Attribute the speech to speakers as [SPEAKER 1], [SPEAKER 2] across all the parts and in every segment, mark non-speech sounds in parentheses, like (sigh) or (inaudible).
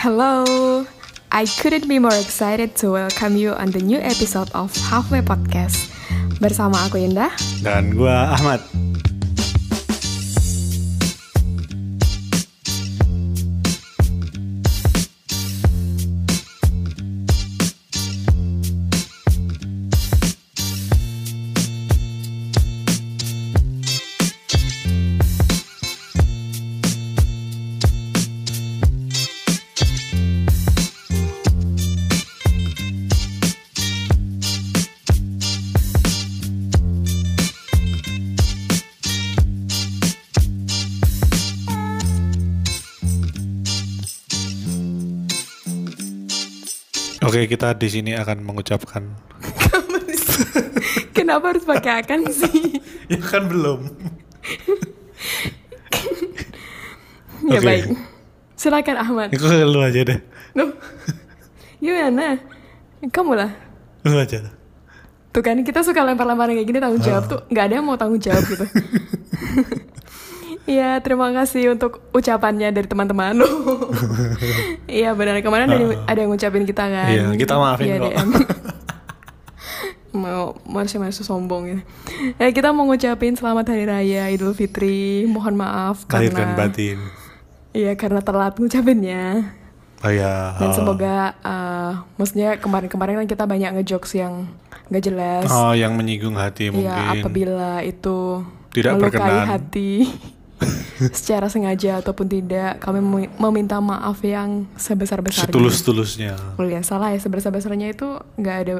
[SPEAKER 1] Hello, I couldn't be more excited to welcome you on the new episode of Halfway Podcast. Bersama aku Indah.
[SPEAKER 2] Dan gua Ahmad. Kita di sini akan mengucapkan (laughs)
[SPEAKER 1] Kenapa harus pakai akan sih?
[SPEAKER 2] ya kan belum.
[SPEAKER 1] ya
[SPEAKER 2] Oke.
[SPEAKER 1] baik. Silakan Ahmad.
[SPEAKER 2] Itu lu aja deh.
[SPEAKER 1] Loh, Gimana? Kamu lah.
[SPEAKER 2] Lu aja.
[SPEAKER 1] Tuh kan kita suka lempar-lemparan kayak gini tanggung jawab tuh nggak ada yang mau tanggung jawab gitu. (laughs) Iya, terima kasih untuk ucapannya dari teman-teman. (laughs) Iya, benar. Kemarin ada, yang- ada yang ngucapin kita kan.
[SPEAKER 2] Iya, kita maafin
[SPEAKER 1] Iya,
[SPEAKER 2] kok. (laughs)
[SPEAKER 1] Mau masih-masih sombong ya. Ya, kita mau ngucapin selamat hari raya Idul Fitri. Mohon maaf
[SPEAKER 2] Lahir
[SPEAKER 1] karena
[SPEAKER 2] dan batin.
[SPEAKER 1] Iya, karena telat ngucapinnya.
[SPEAKER 2] Oh ya.
[SPEAKER 1] Dan semoga eh, maksudnya kemarin-kemarin kan kita banyak ngejokes yang nggak jelas.
[SPEAKER 2] Oh, yang menyinggung hati mungkin.
[SPEAKER 1] Iya, apabila itu
[SPEAKER 2] Tidak
[SPEAKER 1] melukai
[SPEAKER 2] berkenan.
[SPEAKER 1] hati (laughs) secara sengaja ataupun tidak, kami memi- meminta maaf yang sebesar-besarnya.
[SPEAKER 2] Setulus-tulusnya.
[SPEAKER 1] Oh ya, salah ya sebesar-besarnya itu nggak ada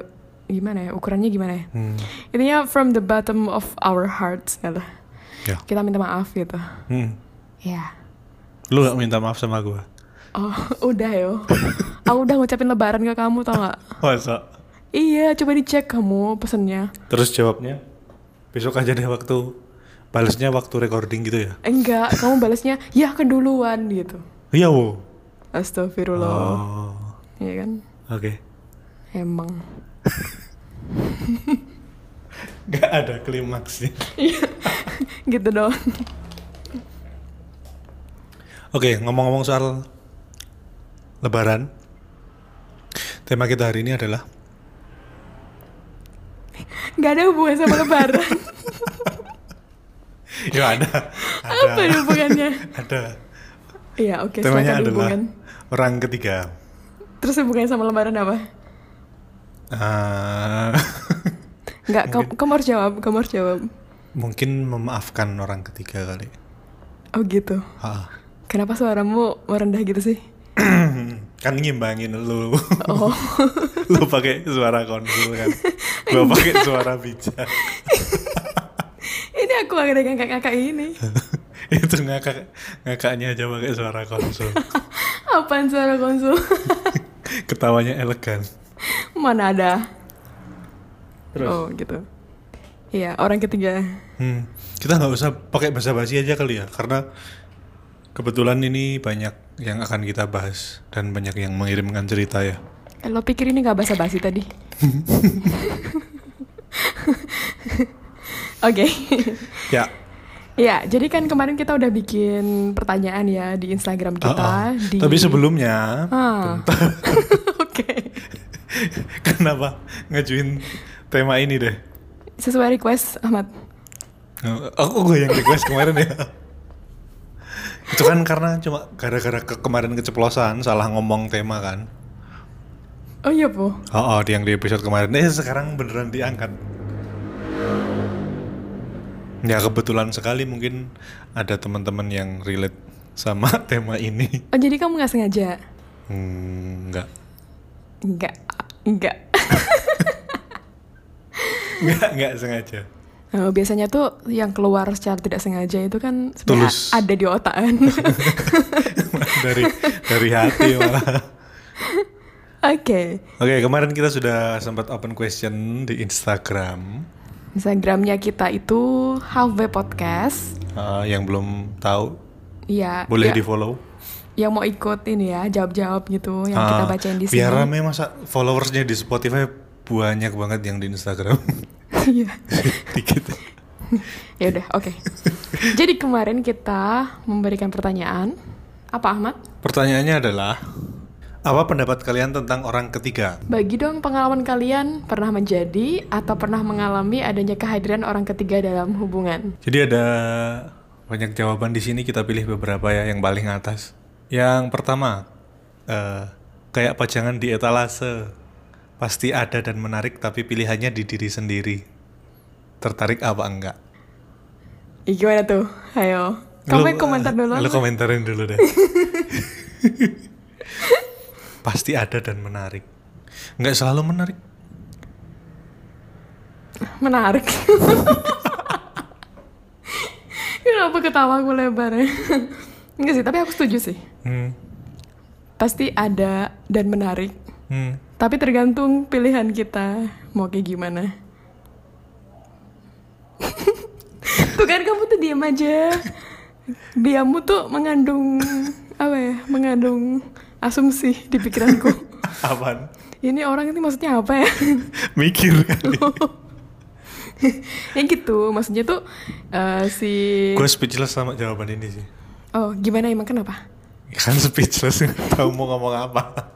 [SPEAKER 1] gimana ya ukurannya gimana ya?
[SPEAKER 2] Hmm.
[SPEAKER 1] Intinya from the bottom of our hearts gitu.
[SPEAKER 2] Ya.
[SPEAKER 1] Kita minta maaf gitu.
[SPEAKER 2] Hmm.
[SPEAKER 1] Ya.
[SPEAKER 2] Lu gak minta maaf sama gua?
[SPEAKER 1] Oh, (laughs) udah yo. Aku udah ngucapin lebaran ke kamu tau gak?
[SPEAKER 2] Masa?
[SPEAKER 1] Iya, coba dicek kamu pesennya.
[SPEAKER 2] Terus jawabnya besok aja deh waktu balasnya waktu recording gitu ya?
[SPEAKER 1] Enggak, kamu balasnya ya keduluan gitu.
[SPEAKER 2] Iya, wo.
[SPEAKER 1] Astagfirullah.
[SPEAKER 2] Oh.
[SPEAKER 1] Iya kan?
[SPEAKER 2] Oke.
[SPEAKER 1] Emang.
[SPEAKER 2] Gak ada klimaksnya.
[SPEAKER 1] gitu doang.
[SPEAKER 2] Oke, ngomong-ngomong soal lebaran. Tema kita hari ini adalah
[SPEAKER 1] Gak ada hubungan sama lebaran. (laughs) (laughs)
[SPEAKER 2] Ya ada. ada.
[SPEAKER 1] Apa hubungannya? (laughs)
[SPEAKER 2] Ada.
[SPEAKER 1] Iya, oke.
[SPEAKER 2] Temanya
[SPEAKER 1] silakan
[SPEAKER 2] adalah
[SPEAKER 1] hubungan.
[SPEAKER 2] orang ketiga.
[SPEAKER 1] Terus hubungannya sama lebaran apa?
[SPEAKER 2] Ah, (laughs)
[SPEAKER 1] Enggak, kamu, kamu harus jawab, kamu harus jawab.
[SPEAKER 2] mungkin memaafkan orang ketiga kali.
[SPEAKER 1] Oh gitu.
[SPEAKER 2] Ah.
[SPEAKER 1] Kenapa suaramu merendah gitu sih? (clears throat)
[SPEAKER 2] kan ngimbangin lu.
[SPEAKER 1] Oh,
[SPEAKER 2] lu pakai suara konsul kan. Gua pakai suara bijak.
[SPEAKER 1] Ini aku lagi dengan kakak-kakak ini. (laughs)
[SPEAKER 2] Itu ngakak ngakaknya aja pakai suara konsul. (laughs)
[SPEAKER 1] Apaan suara konsul? (laughs)
[SPEAKER 2] Ketawanya elegan.
[SPEAKER 1] Mana ada?
[SPEAKER 2] Terus?
[SPEAKER 1] Oh gitu. Iya, orang ketiga.
[SPEAKER 2] Hmm, kita nggak usah pakai bahasa basi aja kali ya, karena kebetulan ini banyak yang akan kita bahas dan banyak yang mengirimkan cerita ya.
[SPEAKER 1] Eh, Lo pikir ini gak basa-basi tadi? Oke.
[SPEAKER 2] Ya,
[SPEAKER 1] Ya, jadi kan kemarin kita udah bikin pertanyaan ya di Instagram
[SPEAKER 2] oh, oh.
[SPEAKER 1] kita. di...
[SPEAKER 2] tapi sebelumnya,
[SPEAKER 1] Ah. (laughs) Oke.
[SPEAKER 2] kenapa ngajuin tema ini deh?
[SPEAKER 1] Sesuai request Ahmad.
[SPEAKER 2] Oh, Aku gue yang request kemarin ya. Itu kan karena cuma gara-gara ke kemarin keceplosan salah ngomong tema kan.
[SPEAKER 1] Oh iya, Po.
[SPEAKER 2] Oh, oh, di yang di episode kemarin. Eh sekarang beneran diangkat. Ya kebetulan sekali mungkin ada teman-teman yang relate sama (laughs) tema ini.
[SPEAKER 1] Oh, jadi kamu nggak sengaja?
[SPEAKER 2] Hmm, enggak.
[SPEAKER 1] Enggak. Enggak.
[SPEAKER 2] Enggak, (laughs) enggak sengaja.
[SPEAKER 1] Nah, biasanya tuh yang keluar secara tidak sengaja itu kan sebenarnya
[SPEAKER 2] Tulus.
[SPEAKER 1] ada di otak kan. (laughs)
[SPEAKER 2] dari dari hati malah.
[SPEAKER 1] Oke.
[SPEAKER 2] Oke, kemarin kita sudah sempat open question di Instagram.
[SPEAKER 1] Instagramnya kita itu Halfway Podcast.
[SPEAKER 2] Uh, yang belum tahu
[SPEAKER 1] Iya.
[SPEAKER 2] boleh
[SPEAKER 1] ya,
[SPEAKER 2] di follow.
[SPEAKER 1] Yang mau ikut ini ya, jawab-jawab gitu yang kita bacain di sini.
[SPEAKER 2] Ah, Biar rame masa followersnya di Spotify banyak banget yang di Instagram. (laughs)
[SPEAKER 1] Iya. (laughs)
[SPEAKER 2] Dikit.
[SPEAKER 1] ya udah, oke. Jadi kemarin kita memberikan pertanyaan apa Ahmad?
[SPEAKER 2] Pertanyaannya adalah Apa pendapat kalian tentang orang ketiga?
[SPEAKER 1] Bagi dong pengalaman kalian pernah menjadi atau pernah mengalami adanya kehadiran orang ketiga dalam hubungan.
[SPEAKER 2] Jadi ada banyak jawaban di sini kita pilih beberapa ya yang paling atas. Yang pertama, eh, kayak pajangan di etalase pasti ada dan menarik tapi pilihannya di diri sendiri. Tertarik apa enggak?
[SPEAKER 1] Ih, gimana tuh? Ayo. Kamu komentar dulu.
[SPEAKER 2] Lu komentarin dulu deh. (laughs) pasti ada dan menarik. Enggak selalu menarik.
[SPEAKER 1] Menarik. (laughs) Kenapa ketawa aku lebar ya? Enggak sih, tapi aku setuju sih.
[SPEAKER 2] Hmm.
[SPEAKER 1] Pasti ada dan menarik.
[SPEAKER 2] Hmm.
[SPEAKER 1] Tapi tergantung pilihan kita mau kayak gimana. (laughs) tuh kan kamu tuh diam aja. Diammu tuh mengandung apa ya? Mengandung asumsi di pikiranku. (laughs)
[SPEAKER 2] Apaan?
[SPEAKER 1] Ini orang ini maksudnya apa ya? (laughs)
[SPEAKER 2] Mikir kali. (laughs)
[SPEAKER 1] ya gitu, maksudnya tuh eh, si
[SPEAKER 2] Gue speechless sama jawaban ini sih.
[SPEAKER 1] Oh, gimana emang kenapa?
[SPEAKER 2] Ya kan speechless tahu mau ngomong apa.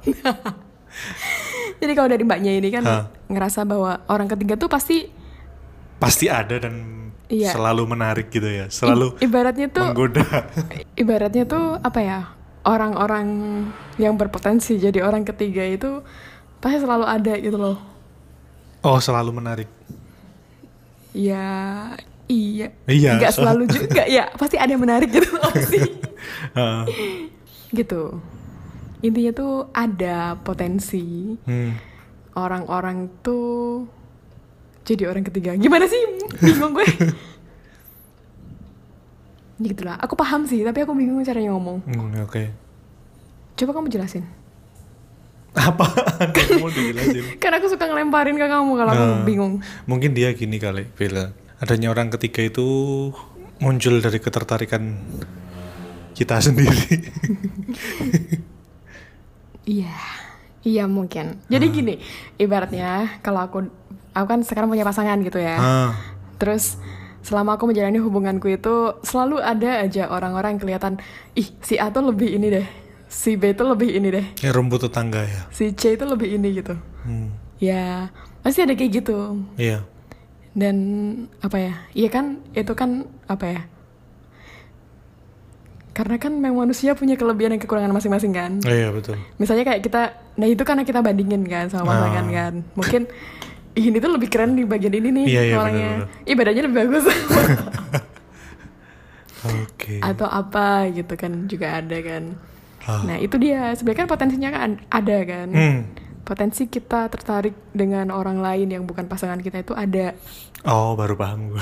[SPEAKER 1] Jadi kalau dari mbaknya ini kan
[SPEAKER 2] Hah.
[SPEAKER 1] ngerasa bahwa orang ketiga tuh pasti
[SPEAKER 2] Pasti ada dan
[SPEAKER 1] Iya.
[SPEAKER 2] selalu menarik gitu ya. Selalu
[SPEAKER 1] i- ibaratnya tuh
[SPEAKER 2] menggoda.
[SPEAKER 1] ibaratnya tuh apa ya orang-orang yang berpotensi jadi orang ketiga itu pasti selalu ada gitu loh.
[SPEAKER 2] Oh, selalu menarik.
[SPEAKER 1] ya iya.
[SPEAKER 2] Iya, so-
[SPEAKER 1] selalu (laughs) juga. Ya pasti ada yang menarik gitu loh (laughs) sih. Gitu. Intinya tuh ada potensi.
[SPEAKER 2] Hmm.
[SPEAKER 1] orang-orang tuh jadi orang ketiga. Gimana sih? Bingung gue (laughs) gitu lah aku paham sih tapi aku bingung caranya ngomong
[SPEAKER 2] Hmm, Oke.
[SPEAKER 1] coba kamu jelasin (laughs)
[SPEAKER 2] Apa? Kamu dijelasin. (laughs)
[SPEAKER 1] Karena aku suka ngelemparin ke kamu kalau aku
[SPEAKER 2] Nah,
[SPEAKER 1] bingung.
[SPEAKER 2] Mungkin dia gini kali, Bella. Adanya orang ketiga itu muncul dari ketertarikan kita sendiri. (laughs)
[SPEAKER 1] Iya, iya mungkin. Jadi gini, ibaratnya kalau aku, aku kan sekarang punya pasangan gitu ya.
[SPEAKER 2] ah,
[SPEAKER 1] Terus selama aku menjalani hubunganku itu selalu ada aja orang-orang yang kelihatan, ih si A tuh lebih ini deh, si B tuh lebih ini deh,
[SPEAKER 2] ya rumput tetangga ya.
[SPEAKER 1] si C itu lebih ini gitu.
[SPEAKER 2] Hmm.
[SPEAKER 1] Ya pasti ada kayak gitu.
[SPEAKER 2] Iya.
[SPEAKER 1] Dan apa ya? Iya kan itu kan apa ya? Karena kan memang manusia punya kelebihan dan kekurangan masing-masing kan.
[SPEAKER 2] Oh, iya betul.
[SPEAKER 1] Misalnya kayak kita, nah itu karena kita bandingin kan sama pasangan
[SPEAKER 2] Ah.
[SPEAKER 1] kan. Mungkin "Ih, (laughs) ini tuh lebih keren di bagian ini nih
[SPEAKER 2] Iya, iya,
[SPEAKER 1] orangnya.
[SPEAKER 2] benar-benar.
[SPEAKER 1] Ih badannya lebih bagus. (laughs)
[SPEAKER 2] Oke.
[SPEAKER 1] Atau apa gitu kan juga ada kan.
[SPEAKER 2] Ah.
[SPEAKER 1] Nah itu dia sebenarnya kan potensinya kan ada kan.
[SPEAKER 2] Hmm.
[SPEAKER 1] Potensi kita tertarik dengan orang lain yang bukan pasangan kita itu ada.
[SPEAKER 2] Oh, baru paham gue.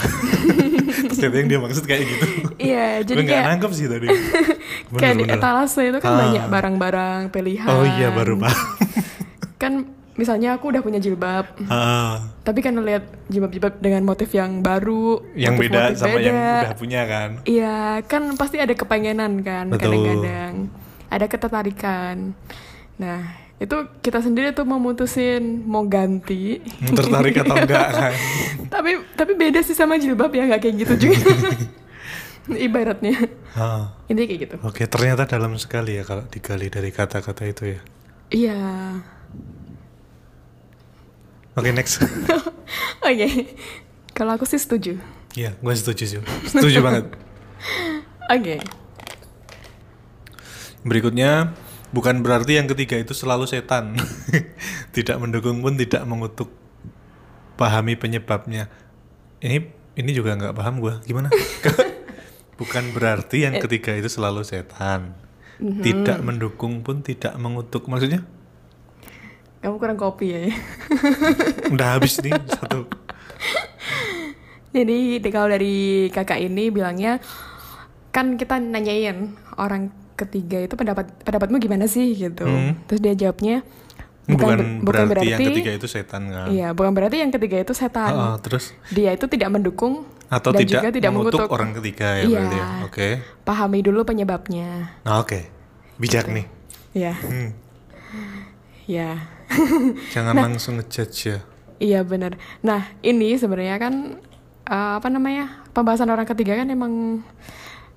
[SPEAKER 2] (laughs) Ternyata yang dia maksud kayak gitu.
[SPEAKER 1] Iya, jadi
[SPEAKER 2] Gue
[SPEAKER 1] kayak
[SPEAKER 2] nangkep sih tadi. (laughs)
[SPEAKER 1] kayak di etalase itu kan
[SPEAKER 2] Ah.
[SPEAKER 1] banyak barang-barang pilihan.
[SPEAKER 2] Oh iya, baru paham.
[SPEAKER 1] Kan misalnya aku udah punya jilbab,
[SPEAKER 2] Ah,
[SPEAKER 1] tapi kan lihat jilbab-jilbab dengan motif yang baru,
[SPEAKER 2] yang beda sama yang
[SPEAKER 1] beda.
[SPEAKER 2] udah punya kan.
[SPEAKER 1] Iya, kan pasti ada kepengenan kan kadang-kadang. Ada ketertarikan. Nah, itu kita sendiri tuh memutusin mau ganti.
[SPEAKER 2] Tertarik atau enggak (laughs) kan.
[SPEAKER 1] tapi tapi beda sih sama jilbab ya nggak kayak gitu juga. (laughs) Ibaratnya.
[SPEAKER 2] Ah.
[SPEAKER 1] Intinya kayak gitu.
[SPEAKER 2] Oke, ternyata dalam sekali ya kalau digali dari kata-kata itu ya.
[SPEAKER 1] Iya.
[SPEAKER 2] Oke, next. (laughs)
[SPEAKER 1] Oke. Kalau aku sih setuju.
[SPEAKER 2] Iya, gue setuju sih. Setuju (laughs) banget.
[SPEAKER 1] Oke.
[SPEAKER 2] Berikutnya, bukan berarti yang ketiga itu selalu setan. (laughs) tidak mendukung pun tidak mengutuk. Pahami penyebabnya. Ini ini juga nggak paham gue. Gimana? bukan berarti yang ketiga itu selalu setan. Tidak mendukung pun tidak mengutuk. Maksudnya?
[SPEAKER 1] Kamu kurang kopi ya.
[SPEAKER 2] Udah habis nih satu.
[SPEAKER 1] Jadi di- kalau dari kakak ini bilangnya kan kita nanyain orang ketiga itu pendapat pendapatmu gimana sih gitu.
[SPEAKER 2] Hmm.
[SPEAKER 1] Terus dia jawabnya
[SPEAKER 2] Bukan,
[SPEAKER 1] ber-
[SPEAKER 2] berarti, yang ketiga itu setan kan?
[SPEAKER 1] Iya, bukan berarti yang ketiga itu setan.
[SPEAKER 2] Ah, ah, terus
[SPEAKER 1] Dia itu tidak mendukung
[SPEAKER 2] atau
[SPEAKER 1] dan
[SPEAKER 2] tidak,
[SPEAKER 1] juga tidak
[SPEAKER 2] mengutuk,
[SPEAKER 1] mengutuk.
[SPEAKER 2] orang ketiga ya
[SPEAKER 1] Iya.
[SPEAKER 2] berarti ya. Oke.
[SPEAKER 1] Pahami dulu penyebabnya.
[SPEAKER 2] Nah, oke. Bijak nih.
[SPEAKER 1] Iya.
[SPEAKER 2] Hmm.
[SPEAKER 1] Iya.
[SPEAKER 2] Jangan
[SPEAKER 1] Nah.
[SPEAKER 2] langsung ngejudge ya.
[SPEAKER 1] Iya benar. Nah ini sebenarnya kan eh, apa namanya pembahasan orang ketiga kan emang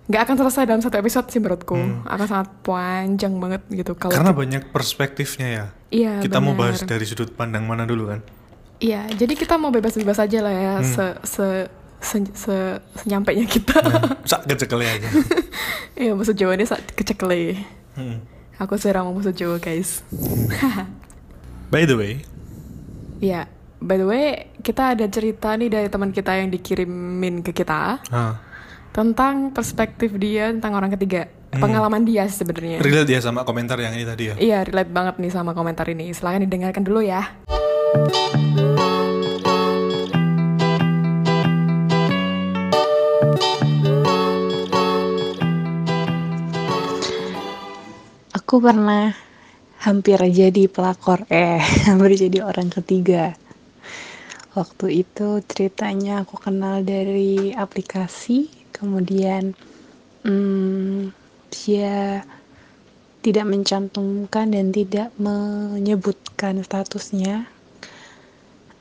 [SPEAKER 1] nggak akan selesai dalam satu episode sih menurutku akan sangat panjang banget gitu kalau
[SPEAKER 2] Hmm. Karena banyak perspektifnya ya.
[SPEAKER 1] iya
[SPEAKER 2] Kita mau
[SPEAKER 1] benar.
[SPEAKER 2] bahas dari sudut pandang mana dulu kan?
[SPEAKER 1] iya jadi kita mau bebas-bebas aja lah ya
[SPEAKER 2] Hmm.
[SPEAKER 1] se se se, se- senyampainya kita
[SPEAKER 2] Sak kecekelnya aja. (laughs)
[SPEAKER 1] iya maksud Jawa ini saat kecekle
[SPEAKER 2] Hmm.
[SPEAKER 1] aku sekarang mau maksud Jawa guys (laughs)
[SPEAKER 2] By the way,
[SPEAKER 1] Iya, by the way, kita ada cerita nih dari teman kita yang dikirimin ke kita
[SPEAKER 2] ah,
[SPEAKER 1] tentang perspektif dia tentang orang ketiga,
[SPEAKER 2] Hmm.
[SPEAKER 1] pengalaman dia sebenarnya.
[SPEAKER 2] relate ya sama komentar yang ini tadi ya.
[SPEAKER 1] Iya, relate banget nih sama komentar ini. Silahkan didengarkan dulu ya.
[SPEAKER 3] Aku pernah hampir jadi pelakor, eh, (laughs) hampir jadi orang ketiga. Waktu itu ceritanya aku kenal dari aplikasi, kemudian hmm, dia tidak mencantumkan dan tidak menyebutkan statusnya.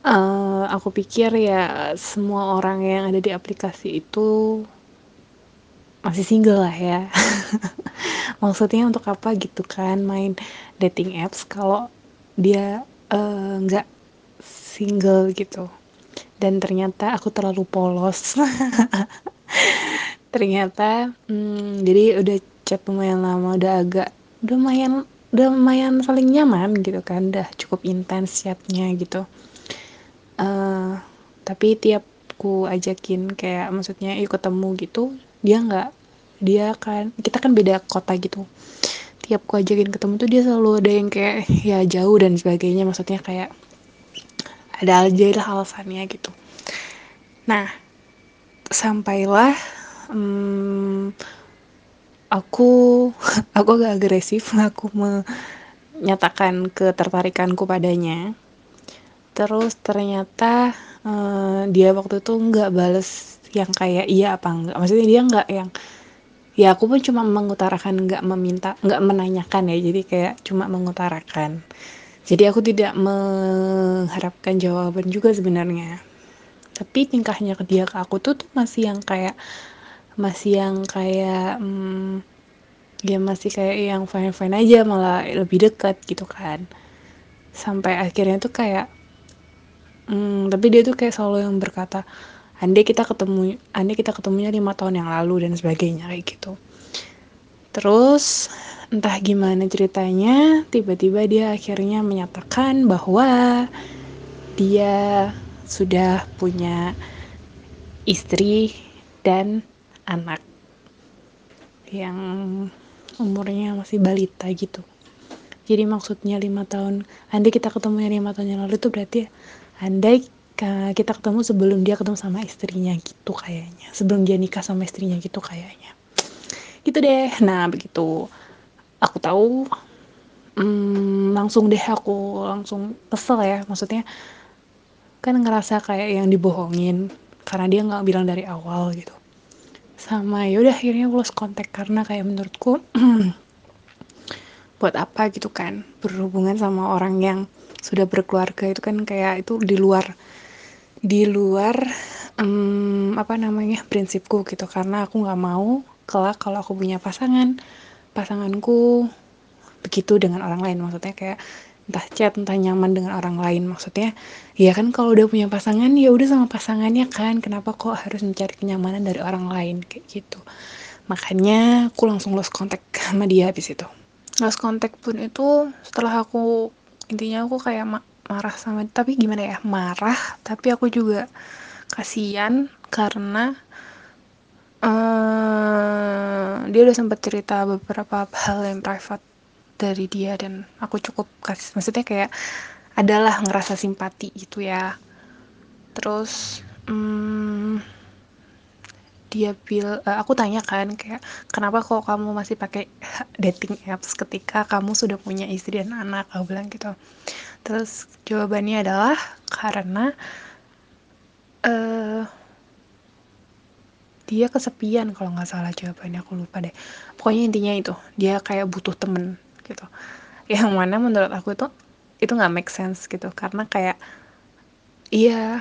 [SPEAKER 3] Eh, aku pikir ya semua orang yang ada di aplikasi itu masih single lah ya. (laughs) Maksudnya untuk apa gitu kan main dating apps kalau dia eh, nggak single gitu. Dan ternyata aku terlalu polos. (laughs) ternyata hmm, jadi udah chat lumayan lama, udah agak udah lumayan udah lumayan saling nyaman gitu kan, udah cukup intens chatnya gitu. Eh, tapi tiap ku ajakin kayak maksudnya yuk ketemu gitu dia nggak dia kan kita kan beda kota gitu tiap ku ajakin ketemu tuh dia selalu ada yang kayak ya jauh dan sebagainya. Maksudnya kayak ada aja lah alasannya gitu. Nah sampailah hmm, aku (laughs) aku agak agresif. Aku menyatakan ketertarikanku padanya. Terus ternyata eh, dia waktu itu nggak bales yang kayak iya apa enggak maksudnya dia nggak yang ya aku pun cuma mengutarakan nggak meminta nggak menanyakan ya. Jadi kayak cuma mengutarakan. Jadi aku tidak mengharapkan jawaban juga sebenarnya. Tapi tingkahnya ke dia ke aku tuh tuh masih yang kayak masih yang kayak hmm, ya masih kayak yang fine fine aja malah lebih dekat gitu kan. Sampai akhirnya tuh kayak Hmm, tapi dia tuh kayak selalu yang berkata, andai kita ketemu, andai kita ketemunya lima tahun yang lalu dan sebagainya kayak gitu. Terus entah gimana ceritanya, tiba-tiba dia akhirnya menyatakan bahwa dia sudah punya istri dan anak yang umurnya masih balita gitu. Jadi maksudnya lima tahun, andai kita ketemunya lima tahun yang lalu itu berarti andai kita ketemu sebelum dia ketemu sama istrinya gitu kayaknya. Sebelum dia nikah sama istrinya gitu kayaknya. Gitu deh. Nah begitu. Aku tahu hmm, langsung deh aku langsung kesel ya. Maksudnya kan ngerasa kayak yang dibohongin karena dia nggak bilang dari awal gitu. Sama yaudah akhirnya aku lost kontak karena kayak menurutku (clears throat) buat apa gitu kan? Berhubungan sama orang yang sudah berkeluarga itu kan kayak itu di luar di luar em, apa namanya prinsipku gitu. Karena aku nggak mau kelak kalau aku punya pasangan. Pasanganku begitu dengan orang lain. Maksudnya kayak entah chat entah nyaman dengan orang lain. Maksudnya ya kan kalau udah punya pasangan ya udah sama pasangannya kan. Kenapa kok harus mencari kenyamanan dari orang lain? Kayak gitu. Makanya aku langsung lost contact sama dia habis itu. Lost contact pun itu setelah aku intinya aku kayak marah sama tapi gimana ya marah tapi aku juga kasihan karena eh dia udah sempat cerita beberapa hal yang private dari dia dan aku cukup kasih maksudnya kayak adalah ngerasa simpati gitu ya. Terus hmm, dia bil eh, aku tanya kan kayak kenapa kok kamu masih pakai (laughs) dating apps ketika kamu sudah punya istri dan anak? Aku bilang gitu terus jawabannya adalah karena eh dia kesepian kalau nggak salah jawabannya aku lupa deh. Pokoknya intinya itu dia kayak butuh temen gitu. Yang mana menurut aku itu itu nggak make sense gitu. Karena kayak iya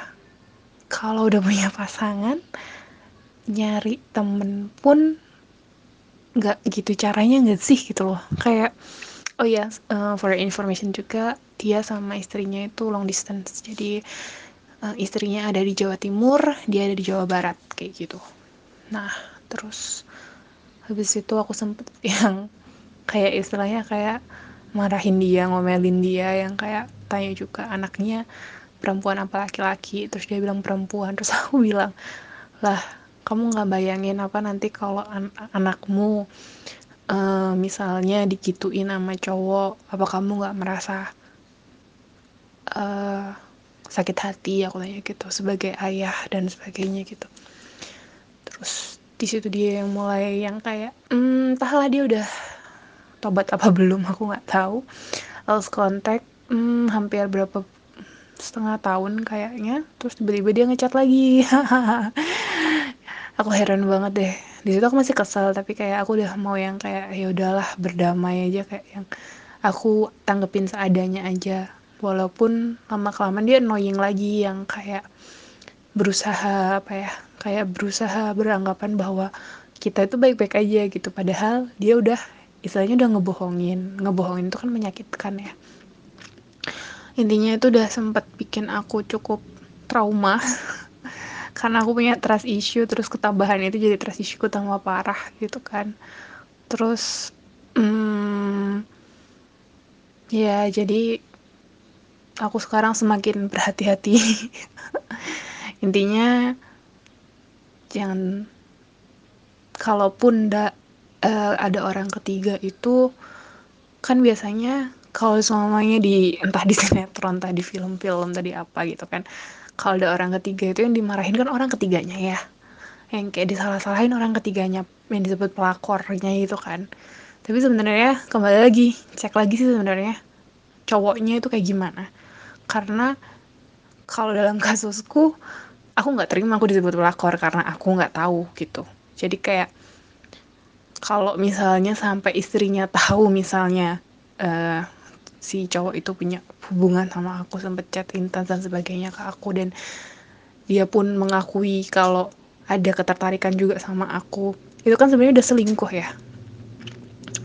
[SPEAKER 3] kalau udah punya pasangan nyari temen pun nggak gitu caranya nggak sih gitu loh. Kayak oh ya uh, for information juga dia sama istrinya itu long distance. Jadi uh, istrinya ada di Jawa Timur dia ada di Jawa Barat kayak gitu. Nah terus habis itu aku sempet (laughs) yang kayak istilahnya kayak marahin dia ngomelin dia yang kayak tanya juga anaknya perempuan apa laki-laki? Terus dia bilang perempuan. (laughs) Terus aku bilang lah kamu nggak bayangin apa nanti kalau an anakmu uh, misalnya digituin sama cowok apa kamu nggak merasa uh, sakit hati aku tanya gitu sebagai ayah dan sebagainya gitu. Terus di situ dia yang mulai yang kayak hmm, entahlah dia udah tobat apa belum (laughs) aku nggak tahu. Lost contact hmm, hampir berapa setengah tahun kayaknya. Terus tiba-tiba dia ngechat lagi. (laughs) Aku heran banget deh. Di situ aku masih kesel tapi kayak aku udah mau yang kayak ya udahlah berdamai aja kayak yang aku tanggepin seadanya aja walaupun lama kelamaan dia annoying lagi yang kayak berusaha apa ya kayak berusaha beranggapan bahwa kita itu baik-baik aja gitu. Padahal dia udah istilahnya udah ngebohongin. Ngebohongin itu kan menyakitkan ya. Intinya itu udah sempet bikin aku cukup trauma. (laughs) Karena aku punya trust issue terus ketambahan itu jadi trust issue tambah parah gitu kan. Terus hmm, ya jadi aku sekarang semakin berhati-hati. (laughs) Intinya jangan kalaupun ndak uh, ada orang ketiga itu kan biasanya kalau semuanya di entah di (laughs) sinetron entah di film-film tadi apa gitu kan kalau ada orang ketiga itu yang dimarahin kan orang ketiganya ya. Yang kayak disalah-salahin orang ketiganya yang disebut pelakornya itu kan. Tapi sebenarnya kembali lagi cek lagi sih sebenarnya cowoknya itu kayak gimana karena kalau dalam kasusku aku nggak terima aku disebut pelakor karena aku nggak tahu gitu. Jadi kayak kalau misalnya sampai istrinya tahu misalnya uh, si cowok itu punya hubungan sama aku sempet chat intens dan sebagainya ke aku dan dia pun mengakui kalau ada ketertarikan juga sama aku itu kan sebenarnya udah selingkuh ya.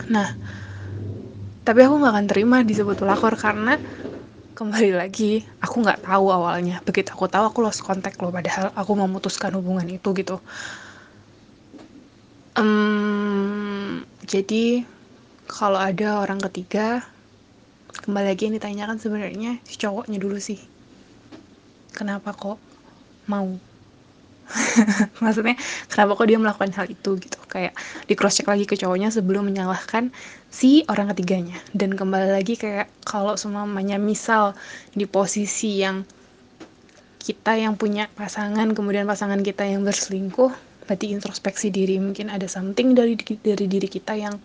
[SPEAKER 3] Nah tapi aku nggak akan terima disebut pelakor karena kembali lagi. Aku nggak tahu awalnya. Begitu aku tahu aku lost contact loh. Padahal aku memutuskan hubungan itu gitu. Um, jadi kalau ada orang ketiga kembali lagi yang ditanyakan sebenarnya si cowoknya dulu sih. Kenapa kok mau (laughs) maksudnya kenapa kok dia melakukan hal itu gitu. Kayak di cross check lagi ke cowoknya sebelum menyalahkan si orang ketiganya. Dan kembali lagi kayak kalau semuanya misal di posisi yang kita yang punya pasangan kemudian pasangan kita yang berselingkuh berarti introspeksi diri mungkin ada something dari dari diri kita yang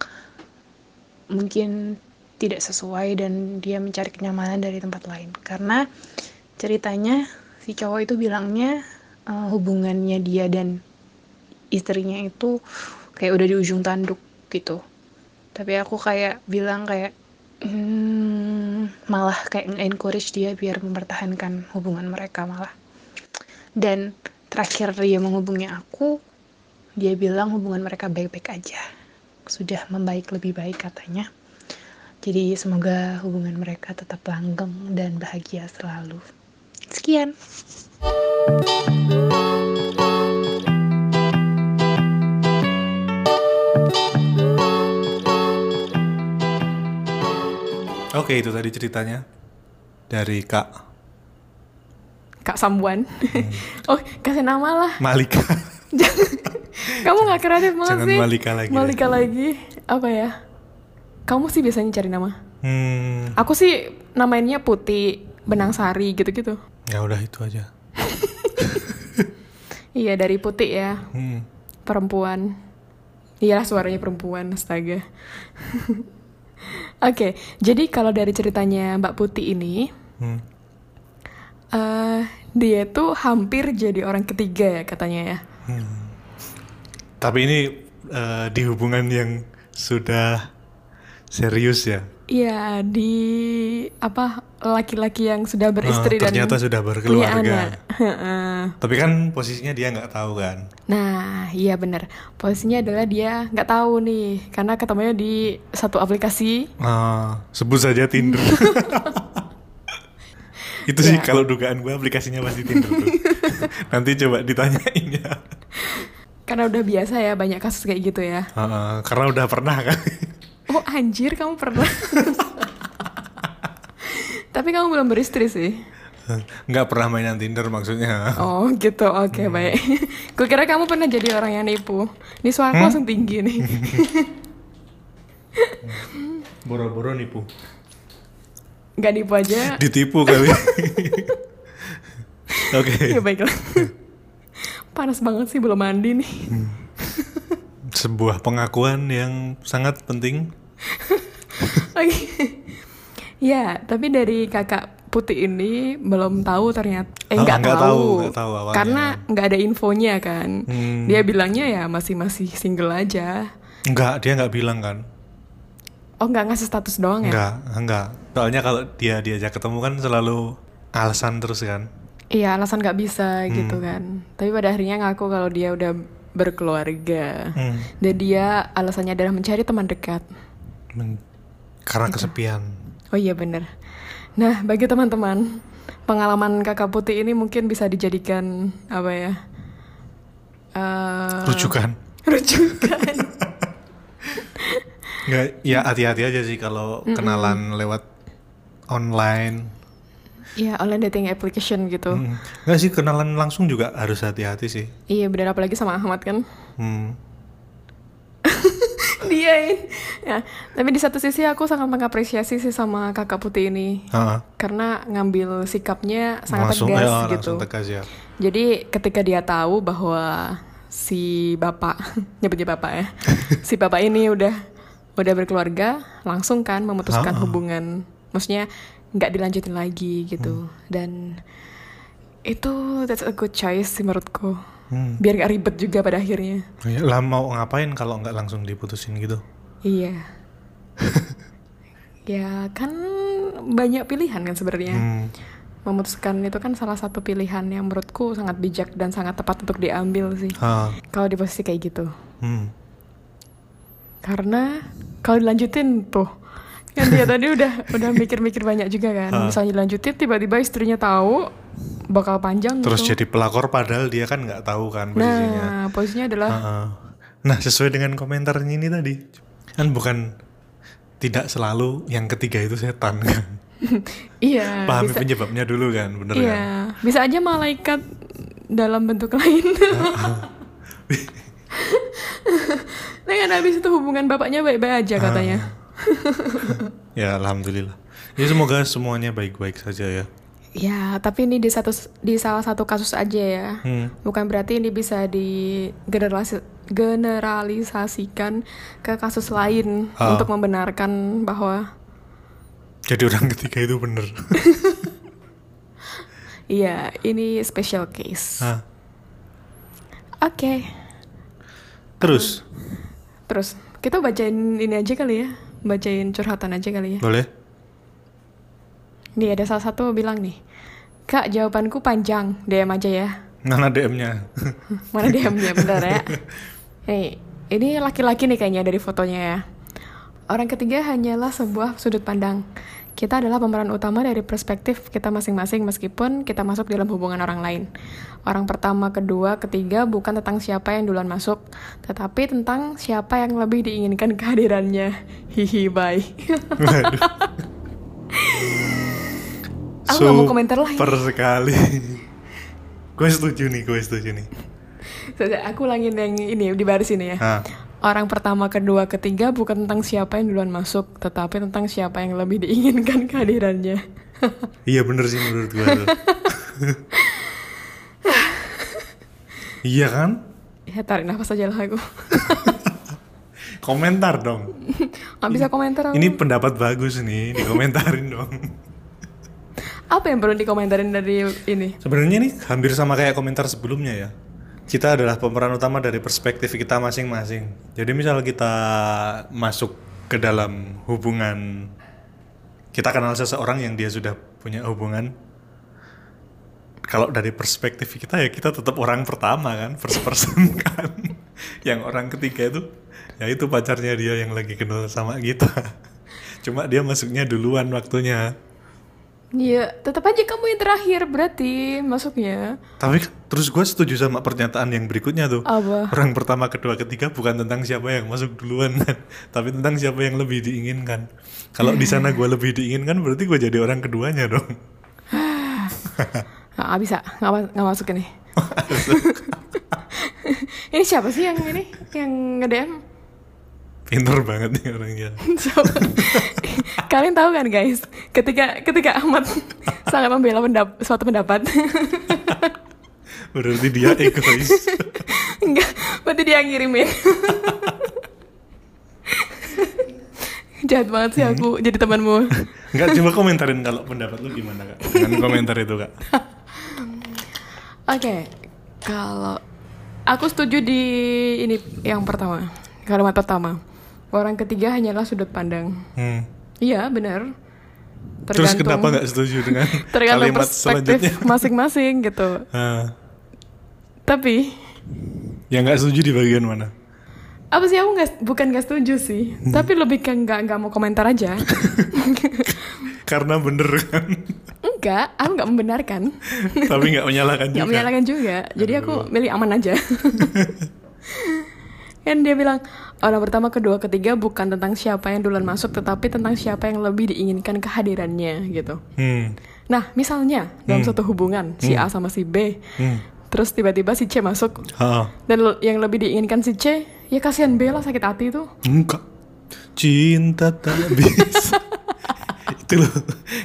[SPEAKER 3] mungkin tidak sesuai dan dia mencari kenyamanan dari tempat lain. Karena ceritanya si cowok itu bilangnya uh, hubungannya dia dan istrinya itu kayak udah di ujung tanduk gitu tapi aku kayak bilang kayak hmm, malah kayak encourage dia biar mempertahankan hubungan mereka malah dan terakhir dia menghubungi aku dia bilang hubungan mereka baik-baik aja. Sudah membaik lebih baik katanya. Jadi semoga hubungan mereka tetap langgeng dan bahagia selalu. Sekian.
[SPEAKER 2] Oke, itu tadi ceritanya dari Kak
[SPEAKER 1] Kak Sambuan. Hmm. (laughs) oh, kasih nama lah.
[SPEAKER 2] Malika. (laughs)
[SPEAKER 1] Kamu gak kreatif banget
[SPEAKER 2] Jangan
[SPEAKER 1] sih.
[SPEAKER 2] Malika lagi.
[SPEAKER 1] Malika lagi. Apa ya? Kamu sih biasanya cari nama.
[SPEAKER 2] Hmm.
[SPEAKER 1] Aku sih namanya Putih, Benang Sari gitu-gitu.
[SPEAKER 2] Ya udah itu aja. (laughs)
[SPEAKER 1] iya dari Putih ya.
[SPEAKER 2] Hmm.
[SPEAKER 1] Perempuan. Iyalah suaranya perempuan, astaga. (laughs) Oke, okay, jadi kalau dari ceritanya Mbak Putih ini, hmm. uh, dia tuh hampir jadi orang ketiga ya katanya ya. Hmm
[SPEAKER 2] tapi ini uh, di hubungan yang sudah serius ya
[SPEAKER 1] Iya di apa laki-laki yang sudah beristri
[SPEAKER 2] Ah,
[SPEAKER 1] dan
[SPEAKER 2] ternyata sudah berkeluarga. Tapi kan posisinya dia nggak tahu kan.
[SPEAKER 1] Nah, iya bener. Posisinya adalah dia nggak tahu nih, karena ketemunya di satu aplikasi.
[SPEAKER 2] Ah, sebut saja Tinder. (laughs) Itu sih
[SPEAKER 1] Ya.
[SPEAKER 2] kalau dugaan gue aplikasinya pasti Tinder tuh. (laughs) Nanti coba ditanyain ya.
[SPEAKER 1] Karena udah biasa ya banyak kasus kayak gitu ya.
[SPEAKER 2] Ah, karena udah pernah kan.
[SPEAKER 1] Oh anjir, kamu pernah? Tapi kamu belum beristri sih.
[SPEAKER 2] nggak pernah mainan Tinder maksudnya.
[SPEAKER 1] Oh gitu, oke baik. Kukira kamu pernah jadi orang yang nipu. Ini suara langsung tinggi nih. (laughs)
[SPEAKER 2] Boro-boro nipu.
[SPEAKER 1] Nggak nipu aja.
[SPEAKER 2] Ditipu kali. (laughs) Oke.
[SPEAKER 1] Ya baiklah. Panas banget sih belum mandi nih.
[SPEAKER 2] Sebuah pengakuan yang sangat penting. (laughs)
[SPEAKER 1] Oke. ya, tapi dari kakak putih ini belum tahu ternyata. Eh
[SPEAKER 2] Oh,
[SPEAKER 1] nggak
[SPEAKER 2] nggak
[SPEAKER 1] tahu.
[SPEAKER 2] tahu, nggak tahu awalnya.
[SPEAKER 1] Karena nggak ada infonya kan.
[SPEAKER 2] Hmm.
[SPEAKER 1] Dia bilangnya ya masih masih single aja.
[SPEAKER 2] Enggak, dia nggak bilang kan.
[SPEAKER 1] Oh nggak ngasih status doang ya?
[SPEAKER 2] Enggak, enggak. Soalnya kalau dia diajak ketemu kan selalu alasan terus kan.
[SPEAKER 1] Iya alasan nggak bisa
[SPEAKER 2] Hmm.
[SPEAKER 1] gitu kan. Tapi pada akhirnya ngaku kalau dia udah berkeluarga.
[SPEAKER 2] Hmm.
[SPEAKER 1] Dan dia alasannya adalah mencari teman dekat.
[SPEAKER 2] Men- karena kesepian.
[SPEAKER 1] Oh iya bener. Nah bagi teman-teman pengalaman kakak putih ini mungkin bisa dijadikan apa ya? Eh,
[SPEAKER 2] Rujukan.
[SPEAKER 1] rujukan. (laughs)
[SPEAKER 2] Enggak, ya hati-hati aja sih kalau kenalan lewat online.
[SPEAKER 1] Iya online dating application gitu.
[SPEAKER 2] Hmm. Enggak sih kenalan langsung juga harus hati-hati sih.
[SPEAKER 1] Iya bener apalagi sama Ahmad kan.
[SPEAKER 2] Hmm. (laughs)
[SPEAKER 1] dia ini. Ya, tapi di satu sisi aku sangat mengapresiasi sih sama kakak putih ini.
[SPEAKER 2] Ha-ha.
[SPEAKER 1] Karena ngambil sikapnya sangat
[SPEAKER 2] langsung
[SPEAKER 1] tegas
[SPEAKER 2] ya,
[SPEAKER 1] gitu.
[SPEAKER 2] tegas ya.
[SPEAKER 1] Jadi ketika dia tahu bahwa si bapak (laughs) nyebutnya bapak ya, (laughs) si bapak ini udah udah berkeluarga, langsung kan memutuskan
[SPEAKER 2] Ha-ha.
[SPEAKER 1] hubungan, maksudnya nggak dilanjutin lagi gitu. Dan itu that's a good choice sih menurutku.
[SPEAKER 2] Hmm.
[SPEAKER 1] Biar gak ribet juga pada akhirnya.
[SPEAKER 2] Ya, lah mau ngapain kalau nggak langsung diputusin gitu?
[SPEAKER 1] Iya. (laughs) ya kan banyak pilihan kan sebenarnya.
[SPEAKER 2] Hmm.
[SPEAKER 1] Memutuskan itu kan salah satu pilihan yang menurutku sangat bijak dan sangat tepat untuk diambil sih.
[SPEAKER 2] Ha.
[SPEAKER 1] Kalau di posisi kayak gitu.
[SPEAKER 2] Hmm.
[SPEAKER 1] Karena kalau dilanjutin tuh kan dia tadi udah udah mikir-mikir banyak juga kan.
[SPEAKER 2] Ha.
[SPEAKER 1] Misalnya dilanjutin tiba-tiba istrinya tahu bakal panjang
[SPEAKER 2] Terus
[SPEAKER 1] gitu.
[SPEAKER 2] jadi pelakor padahal dia kan nggak tahu kan posisinya.
[SPEAKER 1] Nah, posisinya adalah
[SPEAKER 2] Ha-ha. Nah sesuai dengan komentarnya ini tadi kan bukan tidak selalu yang ketiga itu setan kan. (laughs)
[SPEAKER 1] iya,
[SPEAKER 2] Pahami
[SPEAKER 1] bisa
[SPEAKER 2] penyebabnya dulu kan, bener
[SPEAKER 1] iya,
[SPEAKER 2] kan?
[SPEAKER 1] bisa aja malaikat dalam bentuk lain. (laughs) Dengan habis itu hubungan bapaknya baik-baik aja katanya.
[SPEAKER 2] Ya alhamdulillah. Ya semoga semuanya baik-baik saja ya.
[SPEAKER 1] Ya, tapi ini di satu di salah satu kasus aja ya.
[SPEAKER 2] Hmm.
[SPEAKER 1] Bukan berarti ini bisa di generasi- generalisasikan ke kasus lain
[SPEAKER 2] Ah.
[SPEAKER 1] untuk membenarkan bahwa
[SPEAKER 2] Jadi orang ketiga itu bener. (laughs)
[SPEAKER 1] iya, ini special case.
[SPEAKER 2] Hah.
[SPEAKER 1] Oke.
[SPEAKER 2] Terus
[SPEAKER 1] Terus kita bacain ini aja kali ya. Bacain curhatan aja kali ya.
[SPEAKER 2] boleh?
[SPEAKER 1] Nih ada salah satu bilang nih. Kak, jawabanku panjang. DM aja ya.
[SPEAKER 2] Mana DM-nya? (laughs)
[SPEAKER 1] Mana DM-nya bentar ya. (laughs) Nih, ini laki-laki nih kayaknya dari fotonya ya. Orang ketiga hanyalah sebuah sudut pandang. Kita adalah pemeran utama dari perspektif kita masing-masing meskipun kita masuk dalam hubungan orang lain. Orang pertama, kedua, ketiga bukan tentang siapa yang duluan masuk, tetapi tentang siapa yang lebih diinginkan kehadirannya. (laughs) Hihi, bye. Aku nggak mau komentar lagi.
[SPEAKER 2] Super sekali. (laughs) gue setuju nih, gue setuju nih.
[SPEAKER 1] Sudah, Aku ulangin yang ini di baris ini ya.
[SPEAKER 2] Ah,
[SPEAKER 1] Orang pertama, kedua, ketiga bukan tentang siapa yang duluan masuk, tetapi tentang siapa yang lebih diinginkan kehadirannya. (laughs)
[SPEAKER 2] iya bener sih menurut gue (laughs) iya kan?
[SPEAKER 1] ya tarik nafas aja lah aku.
[SPEAKER 2] Komentar dong.
[SPEAKER 1] Nggak bisa komentar aku.
[SPEAKER 2] Ini pendapat bagus nih, dikomentarin dong.
[SPEAKER 1] Apa yang perlu dikomentarin dari ini?
[SPEAKER 2] Sebenarnya nih hampir sama kayak komentar sebelumnya ya. Kita adalah pemeran utama dari perspektif kita masing-masing. Jadi misal kita masuk ke dalam hubungan kita kenal seseorang yang dia sudah punya hubungan kalau dari perspektif kita ya kita tetap orang pertama kan first person (laughs) kan yang orang ketiga itu ya itu pacarnya dia yang lagi kenal sama kita cuma dia masuknya duluan waktunya
[SPEAKER 1] Iya, tetap aja kamu yang terakhir berarti masuknya.
[SPEAKER 2] tapi terus gue setuju sama pernyataan yang berikutnya tuh
[SPEAKER 1] Apa?
[SPEAKER 2] orang pertama kedua ketiga bukan tentang siapa yang masuk duluan kan (laughs) tapi tentang siapa yang lebih diinginkan kalau di sana gue lebih diinginkan berarti gue jadi orang keduanya dong
[SPEAKER 1] Nggak, (laughs) nggak bisa, nggak, nggak masuk ini. (laughs) ini siapa sih yang ini, yang nge-DM?
[SPEAKER 2] Pinter banget nih orangnya
[SPEAKER 1] Siapa? (laughs) Kalian tahu kan guys, ketika ketika Ahmad sangat membela pendap suatu pendapat, (laughs)
[SPEAKER 2] berarti dia egois (laughs)
[SPEAKER 1] enggak, berarti dia yang ngirimin. Jahat banget sih aku jadi temanmu.
[SPEAKER 2] Enggak, coba komentarin kalau pendapat lu gimana kak dengan komentar itu kak
[SPEAKER 1] Oke, kalau aku setuju di ini yang pertama, kalimat pertama. Orang ketiga hanyalah sudut pandang.
[SPEAKER 2] hmm.
[SPEAKER 1] Iya, benar.
[SPEAKER 2] terus kenapa nggak setuju dengan (laughs)
[SPEAKER 1] tergantung
[SPEAKER 2] kalimat
[SPEAKER 1] perspektif
[SPEAKER 2] selanjutnya (laughs)
[SPEAKER 1] masing-masing gitu.
[SPEAKER 2] Ah,
[SPEAKER 1] Tapi
[SPEAKER 2] yang nggak setuju di bagian mana
[SPEAKER 1] apa sih aku nggak bukan nggak setuju sih, tapi lebih ke nggak nggak mau komentar aja. (laughs)
[SPEAKER 2] karena bener kan
[SPEAKER 1] Enggak, aku nggak membenarkan,
[SPEAKER 2] tapi nggak menyalahkan juga
[SPEAKER 1] menyalahkan juga. Jadi aku milih aman aja. kan dia bilang orang pertama, kedua, ketiga bukan tentang siapa yang duluan masuk, tetapi tentang siapa yang lebih diinginkan kehadirannya gitu.
[SPEAKER 2] hmm.
[SPEAKER 1] Nah, misalnya dalam suatu hubungan si A sama si B,
[SPEAKER 2] Hmm.
[SPEAKER 1] terus tiba-tiba si C masuk
[SPEAKER 2] Ah,
[SPEAKER 1] dan yang lebih diinginkan si C, ya kasihan B lah sakit hati tuh.
[SPEAKER 2] enggak cinta tak bisa (laughs) itu loh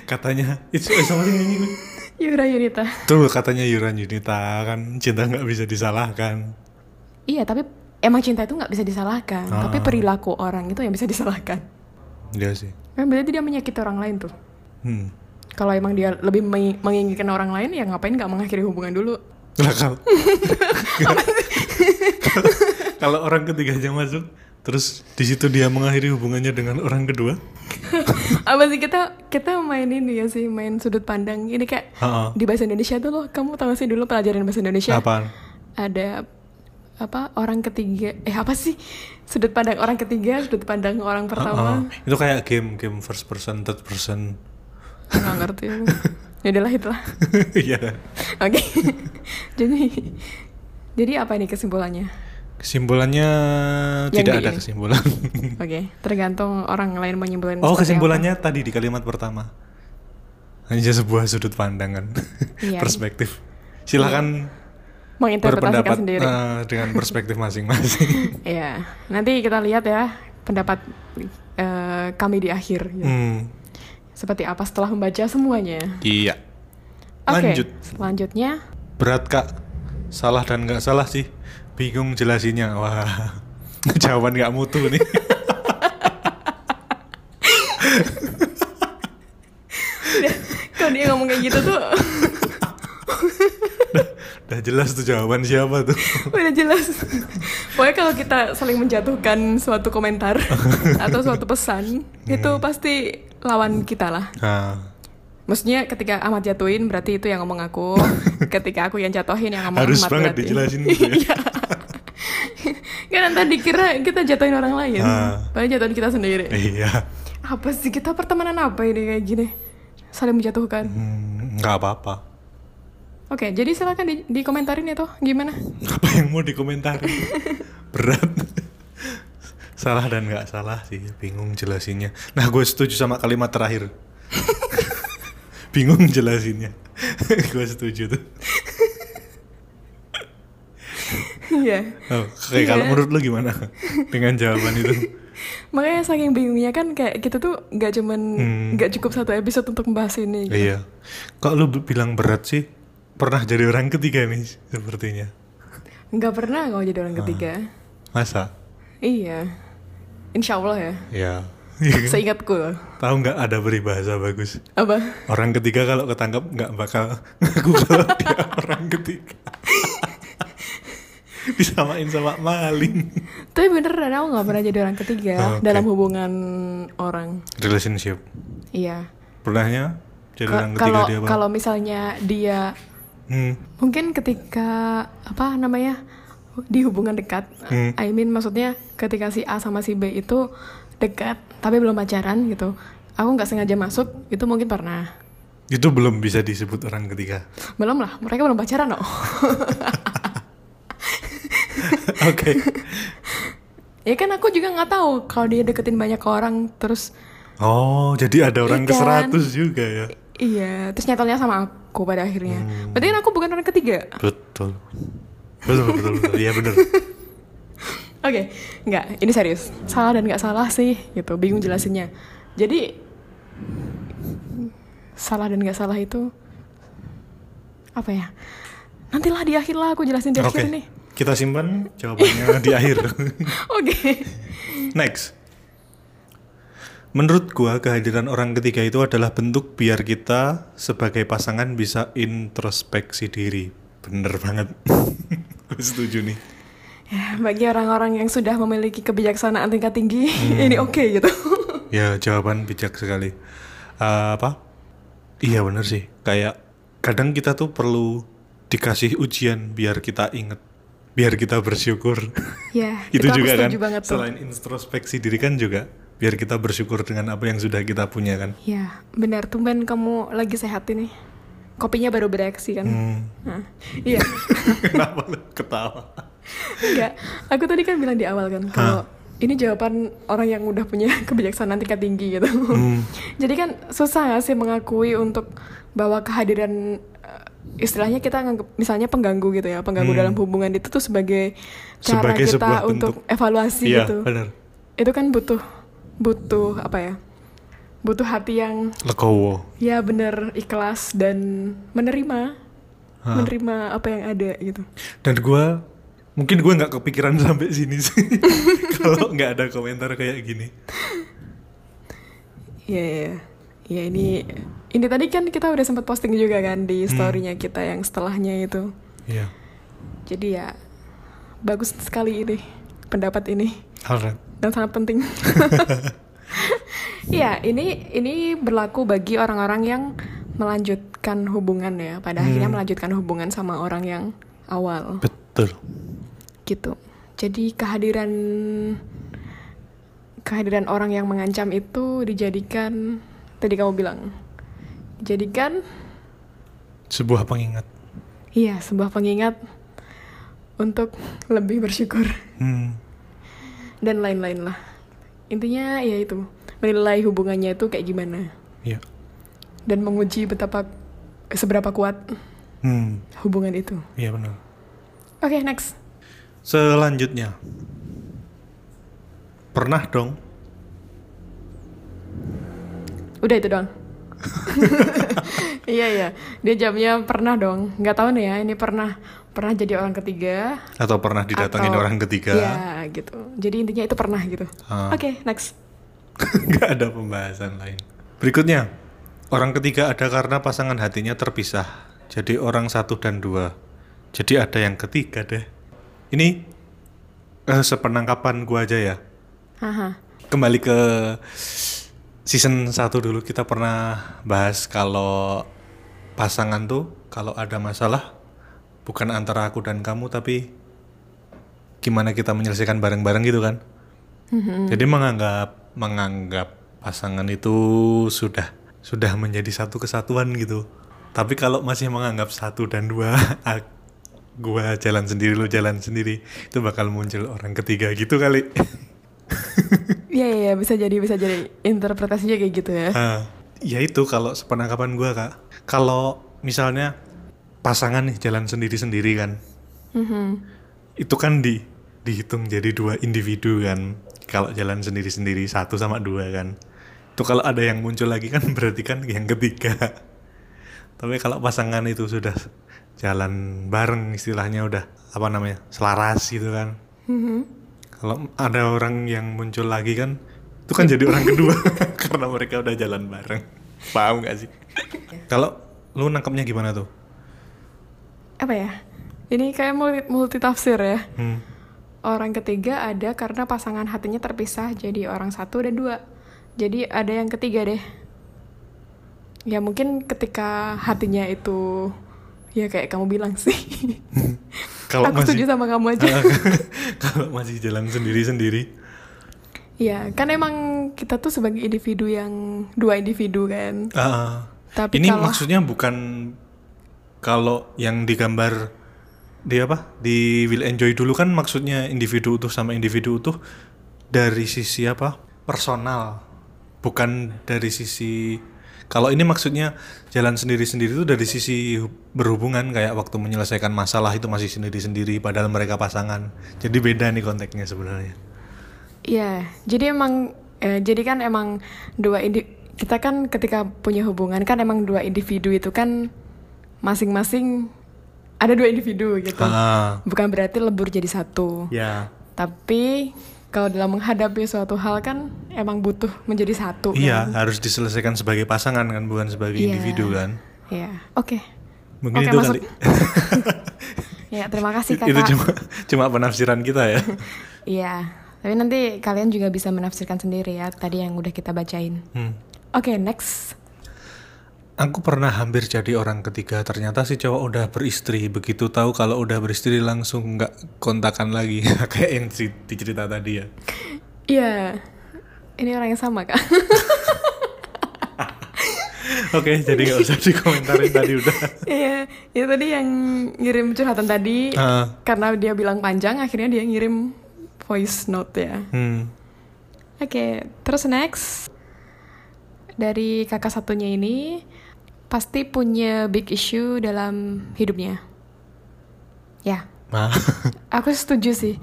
[SPEAKER 2] katanya itu eh, sama sih nyanyi gue.
[SPEAKER 1] Yura Yunita.
[SPEAKER 2] Tuh katanya Yuran Yunita kan cinta nggak bisa disalahkan.
[SPEAKER 1] Iya, tapi emang cinta itu nggak bisa disalahkan.
[SPEAKER 2] Ah.
[SPEAKER 1] Tapi perilaku orang itu yang bisa disalahkan.
[SPEAKER 2] Iya sih.
[SPEAKER 1] Kan berarti dia menyakiti orang lain tuh.
[SPEAKER 2] Hmm.
[SPEAKER 1] Kalau emang dia lebih mengi- menginginkan orang lain, ya ngapain nggak mengakhiri hubungan dulu?
[SPEAKER 2] Lah kalau (laughs) (laughs) kalau orang ketiganya masuk, terus di situ dia mengakhiri hubungannya dengan orang kedua. (laughs)
[SPEAKER 1] Apa sih kita kita main ini ya sih, main sudut pandang. Ini kayak
[SPEAKER 2] Ha-ha.
[SPEAKER 1] di bahasa Indonesia tuh loh, kamu tahu sih dulu pelajaran bahasa Indonesia?
[SPEAKER 2] Apaan?
[SPEAKER 1] Ada apa orang ketiga eh apa sih sudut pandang orang ketiga sudut pandang orang pertama
[SPEAKER 2] Ha-ha. Itu kayak game game first person, third person.
[SPEAKER 1] nggak ngerti (laughs) ya udahlah itulah (laughs)
[SPEAKER 2] Iya.
[SPEAKER 1] oke (laughs) jadi jadi apa ini kesimpulannya
[SPEAKER 2] Kesimpulannya
[SPEAKER 1] Yang
[SPEAKER 2] tidak ada
[SPEAKER 1] ini.
[SPEAKER 2] kesimpulan.
[SPEAKER 1] oke tergantung orang lain menyimpulkan
[SPEAKER 2] oh, kesimpulannya tadi di kalimat pertama. Hanya sebuah sudut pandangan,
[SPEAKER 1] Iya.
[SPEAKER 2] perspektif. Silakan
[SPEAKER 1] apa. Menginterpretasikan sendiri
[SPEAKER 2] eh, dengan perspektif masing-masing. (laughs)
[SPEAKER 1] ya nanti kita lihat ya pendapat eh, kami di akhir gitu.
[SPEAKER 2] hmm,
[SPEAKER 1] seperti apa setelah membaca semuanya
[SPEAKER 2] iya.
[SPEAKER 1] oke
[SPEAKER 2] Lanjut.
[SPEAKER 1] selanjutnya
[SPEAKER 2] Berat kak. Salah dan nggak salah sih. Bingung jelasinnya. Wah. (laughs) Jawaban nggak mutu nih. (laughs)
[SPEAKER 1] kalau dia ngomong kayak gitu tuh
[SPEAKER 2] Udah jelas tuh jawaban siapa tuh. (laughs)
[SPEAKER 1] udah jelas pokoknya kalau kita saling menjatuhkan suatu komentar (laughs) atau suatu pesan itu pasti lawan kita lah
[SPEAKER 2] Nah,
[SPEAKER 1] maksudnya ketika Ahmad jatuhin berarti itu yang ngomong aku (laughs) ketika aku yang jatuhin yang ngomong
[SPEAKER 2] harus
[SPEAKER 1] Ahmad
[SPEAKER 2] banget
[SPEAKER 1] berarti.
[SPEAKER 2] dijelasin gitu ya.
[SPEAKER 1] kan nanti dikira kita jatuhin orang lain
[SPEAKER 2] Ah.
[SPEAKER 1] padahal jatuhin kita sendiri
[SPEAKER 2] iya.
[SPEAKER 1] apa sih kita pertemanan apa ini kayak gini saling menjatuhkan
[SPEAKER 2] Hmm, nggak apa-apa.
[SPEAKER 1] Oke jadi silakan di, dikomentarin itu gimana
[SPEAKER 2] Apa yang mau dikomentari? (laughs) Berat. salah dan nggak salah sih. Bingung jelasinnya. Nah, gue setuju sama kalimat terakhir. (laughs) Bingung jelasinnya. (laughs) gue setuju tuh.
[SPEAKER 1] iya
[SPEAKER 2] Oh, Oke, kalau
[SPEAKER 1] Iya.
[SPEAKER 2] menurut lu gimana dengan jawaban itu?
[SPEAKER 1] makanya saking bingungnya kan kayak kita tuh nggak cuman
[SPEAKER 2] Hmm.
[SPEAKER 1] nggak cukup satu episode untuk membahas ini gitu.
[SPEAKER 2] Iya. Kok lu bilang berat sih? Pernah jadi orang ketiga nih sepertinya.
[SPEAKER 1] nggak pernah kalau jadi orang ketiga
[SPEAKER 2] Masa?
[SPEAKER 1] iya insya Allah ya
[SPEAKER 2] Ya. (laughs) Iya
[SPEAKER 1] seingatku loh.
[SPEAKER 2] Tahu nggak ada peribahasa bagus?
[SPEAKER 1] apa
[SPEAKER 2] Orang ketiga kalau ketangkap nggak bakal (laughs) ngaku kalau (laughs) dia orang ketiga. Disamain sama maling.
[SPEAKER 1] tapi beneran aku nggak pernah jadi orang ketiga
[SPEAKER 2] Oh, oke.
[SPEAKER 1] dalam hubungan orang
[SPEAKER 2] Relationship.
[SPEAKER 1] iya
[SPEAKER 2] pernahnya jadi orang ketiga dia apa
[SPEAKER 1] kalau misalnya dia
[SPEAKER 2] hmm.
[SPEAKER 1] mungkin ketika apa namanya di hubungan dekat
[SPEAKER 2] Hmm.
[SPEAKER 1] I mean maksudnya ketika si A sama si B itu dekat tapi belum pacaran gitu aku nggak sengaja masuk itu mungkin pernah
[SPEAKER 2] itu belum bisa disebut orang ketiga
[SPEAKER 1] belum lah mereka belum pacaran loh (laughs)
[SPEAKER 2] oke
[SPEAKER 1] ya kan aku juga nggak tahu kalau dia deketin banyak orang terus
[SPEAKER 2] oh jadi ada orang ke
[SPEAKER 1] Iya kan?
[SPEAKER 2] 100 juga ya
[SPEAKER 1] iya terus nyatanya sama aku pada akhirnya
[SPEAKER 2] Hmm.
[SPEAKER 1] berarti kan aku bukan orang ketiga
[SPEAKER 2] betul betul betul betul iya bener (laughs)
[SPEAKER 1] Oke, nggak, ini serius. Salah dan nggak salah sih, gitu. Bingung jelasinnya. Jadi salah dan nggak salah itu apa ya? Nantilah di akhir lah aku jelasin di
[SPEAKER 2] oke
[SPEAKER 1] akhir nih.
[SPEAKER 2] kita simpan jawabannya di akhir (laughs)
[SPEAKER 1] Oke.
[SPEAKER 2] Next. Menurut gua kehadiran orang ketiga itu adalah bentuk biar kita sebagai pasangan bisa introspeksi diri. Bener banget. (laughs) Setuju nih.
[SPEAKER 1] Ya, bagi orang-orang yang sudah memiliki kebijaksanaan tingkat tinggi,
[SPEAKER 2] Hmm.
[SPEAKER 1] ini oke gitu. (laughs)
[SPEAKER 2] Ya jawaban bijak sekali. Eh, apa? Iya bener sih. Kayak kadang kita tuh perlu dikasih ujian biar kita inget, biar kita bersyukur.
[SPEAKER 1] ya, (laughs)
[SPEAKER 2] itu, juga kan.
[SPEAKER 1] setuju banget tuh.
[SPEAKER 2] Selain introspeksi diri kan juga biar kita bersyukur dengan apa yang sudah kita punya kan.
[SPEAKER 1] Ya, benar. Tumben kamu lagi sehat ini. Kopinya baru bereaksi kan?
[SPEAKER 2] Hmm.
[SPEAKER 1] Nah, iya. (laughs)
[SPEAKER 2] Kenapa lu ketawa?
[SPEAKER 1] Enggak, aku tadi kan bilang di awal kan kalau ini jawaban orang yang udah punya (laughs) kebijaksanaan tingkat tinggi gitu.
[SPEAKER 2] Hmm. (laughs)
[SPEAKER 1] Jadi kan susah gak sih mengakui untuk bahwa kehadiran eh, istilahnya kita nganggap misalnya pengganggu gitu ya, pengganggu
[SPEAKER 2] Hmm.
[SPEAKER 1] dalam hubungan itu tuh sebagai cara
[SPEAKER 2] Sebagai
[SPEAKER 1] kita untuk
[SPEAKER 2] bentuk.
[SPEAKER 1] evaluasi
[SPEAKER 2] Iya,
[SPEAKER 1] gitu.
[SPEAKER 2] benar.
[SPEAKER 1] Itu kan butuh butuh apa ya? Butuh hati yang
[SPEAKER 2] Legowo.
[SPEAKER 1] ya bener ikhlas dan menerima menerima apa yang ada gitu.
[SPEAKER 2] Dan gua mungkin gua nggak kepikiran (laughs) sampai sini sih. (laughs) Kalau nggak ada komentar kayak gini.
[SPEAKER 1] Iya, iya. Ya ini ini tadi kan kita udah sempat posting juga kan di
[SPEAKER 2] Hmm.
[SPEAKER 1] storynya kita yang setelahnya itu.
[SPEAKER 2] Iya.
[SPEAKER 1] Jadi ya bagus sekali ini pendapat ini
[SPEAKER 2] Alright.
[SPEAKER 1] Dan sangat penting. (laughs) Iya, ini ini berlaku bagi orang-orang yang melanjutkan hubungan ya. Pada akhirnya
[SPEAKER 2] Hmm.
[SPEAKER 1] melanjutkan hubungan sama orang yang awal
[SPEAKER 2] Betul.
[SPEAKER 1] gitu. Jadi kehadiran kehadiran orang yang mengancam itu dijadikan tadi kamu bilang dijadikan
[SPEAKER 2] Sebuah pengingat.
[SPEAKER 1] iya sebuah pengingat untuk lebih bersyukur
[SPEAKER 2] Hmm.
[SPEAKER 1] Dan lain-lain lah. Intinya ya itu menilai hubungannya itu kayak gimana
[SPEAKER 2] Iya.
[SPEAKER 1] dan menguji betapa seberapa kuat
[SPEAKER 2] Hmm.
[SPEAKER 1] hubungan itu.
[SPEAKER 2] Iya benar.
[SPEAKER 1] Oke, next.
[SPEAKER 2] Selanjutnya. Pernah dong
[SPEAKER 1] Udah itu dong. (laughs) iya iya, dia jamnya pernah dong. Nggak tahu nih ya, ini pernah pernah jadi orang ketiga.
[SPEAKER 2] atau pernah didatengin
[SPEAKER 1] atau-
[SPEAKER 2] orang ketiga?
[SPEAKER 1] Iya gitu. Jadi intinya itu pernah gitu.
[SPEAKER 2] Ah.
[SPEAKER 1] Oke, next. (laughs)
[SPEAKER 2] Nggak ada pembahasan lain. Berikutnya, orang ketiga ada karena pasangan hatinya terpisah. Jadi orang satu dan dua. Jadi ada yang ketiga deh. Ini eh, sepenangkapan gua aja ya.
[SPEAKER 1] Haha.
[SPEAKER 2] Kembali ke season 1 dulu kita pernah bahas kalau pasangan tuh kalau ada masalah bukan antara aku dan kamu tapi gimana kita menyelesaikan bareng-bareng gitu kan. Jadi menganggap menganggap pasangan itu sudah sudah menjadi satu kesatuan gitu. Tapi kalau masih menganggap satu dan dua, (laughs) gua jalan sendiri lu jalan sendiri, itu bakal muncul orang ketiga gitu kali. (laughs)
[SPEAKER 1] Iya iya iya, bisa jadi bisa jadi interpretasinya kayak gitu ya.
[SPEAKER 2] Ah, ya itu kalau sepenangkapan gua kak. Kalau misalnya pasangan nih jalan sendiri-sendiri kan,
[SPEAKER 1] Mhm.
[SPEAKER 2] itu kan di dihitung jadi dua individu kan. Kalau jalan sendiri-sendiri satu sama dua kan. Itu kalau ada yang muncul lagi kan (laughs) berarti kan yang ketiga. Tapi kalau pasangan itu sudah jalan bareng istilahnya udah apa namanya selaras gitu kan.
[SPEAKER 1] Mhm.
[SPEAKER 2] Kalau ada orang yang muncul lagi kan itu kan jadi orang kedua (laughs) (laughs) karena mereka udah jalan bareng. Paham gak sih? Kalau lu nangkepnya gimana tuh?
[SPEAKER 1] Apa ya? Ini kayak multi, multi tafsir ya.
[SPEAKER 2] Hmm.
[SPEAKER 1] Orang ketiga ada karena pasangan hatinya terpisah jadi orang satu dan dua. Jadi ada yang ketiga deh. ya mungkin ketika hatinya itu ya kayak kamu bilang sih (laughs)
[SPEAKER 2] Kalau
[SPEAKER 1] aku
[SPEAKER 2] masih
[SPEAKER 1] setuju sama kamu aja (laughs)
[SPEAKER 2] kalau masih jalan sendiri-sendiri.
[SPEAKER 1] ya kan emang kita tuh sebagai individu yang dua individu kan
[SPEAKER 2] Ah,
[SPEAKER 1] Tapi
[SPEAKER 2] ini
[SPEAKER 1] kalau-
[SPEAKER 2] maksudnya bukan kalau yang digambar di apa? Di Will Enjoy dulu kan maksudnya individu utuh sama individu utuh dari sisi apa? Personal. Bukan dari sisi kalau ini maksudnya jalan sendiri-sendiri itu dari sisi hu- berhubungan kayak waktu menyelesaikan masalah itu masih sendiri-sendiri padahal mereka pasangan. Jadi beda nih konteksnya sebenarnya.
[SPEAKER 1] Iya, jadi emang eh, jadi kan emang dua indi kita kan ketika punya hubungan kan emang dua individu itu kan masing-masing ada dua individu gitu.
[SPEAKER 2] ah
[SPEAKER 1] Bukan berarti lebur jadi satu.
[SPEAKER 2] ya
[SPEAKER 1] Tapi kalau dalam menghadapi suatu hal kan emang butuh menjadi satu.
[SPEAKER 2] iya
[SPEAKER 1] kan?
[SPEAKER 2] harus diselesaikan sebagai pasangan kan bukan sebagai
[SPEAKER 1] Iya.
[SPEAKER 2] individu kan
[SPEAKER 1] Iya. Oke.
[SPEAKER 2] mungkin
[SPEAKER 1] Oke,
[SPEAKER 2] itu
[SPEAKER 1] masuk.
[SPEAKER 2] kali (laughs)
[SPEAKER 1] Ya, terima kasih Kakak.
[SPEAKER 2] itu cuma cuma penafsiran kita ya (laughs)
[SPEAKER 1] Iya. Tapi nanti kalian juga bisa menafsirkan sendiri ya tadi yang udah kita bacain.
[SPEAKER 2] Hmm.
[SPEAKER 1] Oke, next.
[SPEAKER 2] Aku pernah hampir jadi orang ketiga. Ternyata si cowok udah beristri. Begitu tahu kalau udah beristri langsung nggak kontakan lagi. (laughs) Kayak yang di, di cerita tadi ya.
[SPEAKER 1] Iya. Ini orang yang sama, Kak. (laughs)
[SPEAKER 2] Oke, jadi nggak usah dikomentarin tadi udah. (laughs)
[SPEAKER 1] Iya, itu tadi yang ngirim curhatan tadi
[SPEAKER 2] Ah.
[SPEAKER 1] karena dia bilang panjang, akhirnya dia ngirim voice note ya.
[SPEAKER 2] Hmm.
[SPEAKER 1] Oke, terus next dari kakak satunya ini pasti punya big issue dalam hidupnya. Ya,
[SPEAKER 2] Nah, (laughs)
[SPEAKER 1] aku setuju sih.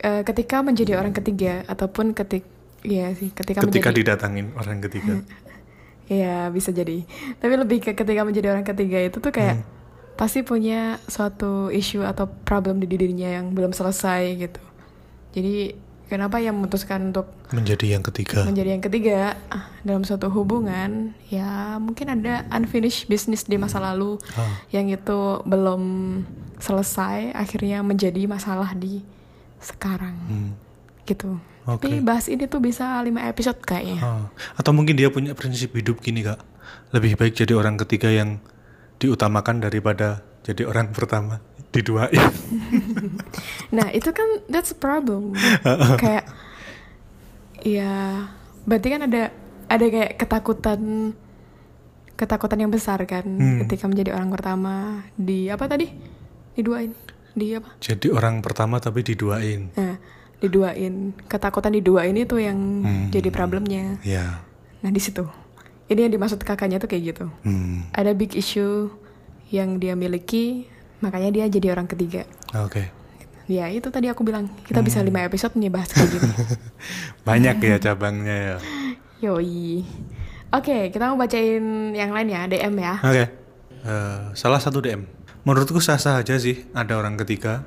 [SPEAKER 1] Eh, ketika menjadi orang ketiga ataupun ketik, ya sih, ketika,
[SPEAKER 2] ketika
[SPEAKER 1] menjadi
[SPEAKER 2] didatangin orang ketiga. (laughs)
[SPEAKER 1] Iya bisa jadi. Tapi lebih ke ketika menjadi orang ketiga itu tuh kayak pasti punya suatu isu atau problem di dirinya yang belum selesai gitu. Jadi kenapa yang memutuskan untuk
[SPEAKER 2] Menjadi yang ketiga.
[SPEAKER 1] menjadi yang ketiga ah, dalam suatu hubungan ya mungkin ada unfinished business di masa lalu
[SPEAKER 2] Ah.
[SPEAKER 1] yang itu belum selesai akhirnya menjadi masalah di sekarang
[SPEAKER 2] Hmm.
[SPEAKER 1] gitu.
[SPEAKER 2] Oke.
[SPEAKER 1] Tapi bahas ini tuh bisa 5 episode kayaknya.
[SPEAKER 2] Ah. Atau mungkin dia punya prinsip hidup gini kak. Lebih baik jadi orang ketiga yang diutamakan daripada jadi orang pertama diduain. (laughs) (laughs)
[SPEAKER 1] Nah itu kan that's a problem (laughs) kayak ya berarti kan ada ada kayak ketakutan ketakutan yang besar kan
[SPEAKER 2] Hmm.
[SPEAKER 1] ketika menjadi orang pertama di apa tadi diduain di apa
[SPEAKER 2] jadi orang pertama tapi diduain.
[SPEAKER 1] nah diduain ketakutan diduain itu yang
[SPEAKER 2] Hmm.
[SPEAKER 1] jadi problemnya
[SPEAKER 2] Ya.
[SPEAKER 1] nah di situ ini yang dimaksud kakaknya tuh kayak gitu
[SPEAKER 2] Hmm.
[SPEAKER 1] ada big issue yang dia miliki makanya dia jadi orang ketiga
[SPEAKER 2] Oke.
[SPEAKER 1] ya itu tadi aku bilang kita
[SPEAKER 2] Hmm.
[SPEAKER 1] bisa lima episode nih bahas kayak gini (laughs)
[SPEAKER 2] Banyak ya cabangnya ya. (laughs)
[SPEAKER 1] Yoi. Oke, kita mau bacain yang lain ya, DM ya.
[SPEAKER 2] Oke. Eh, salah satu DM. Menurutku sah-sah aja sih ada orang ketiga.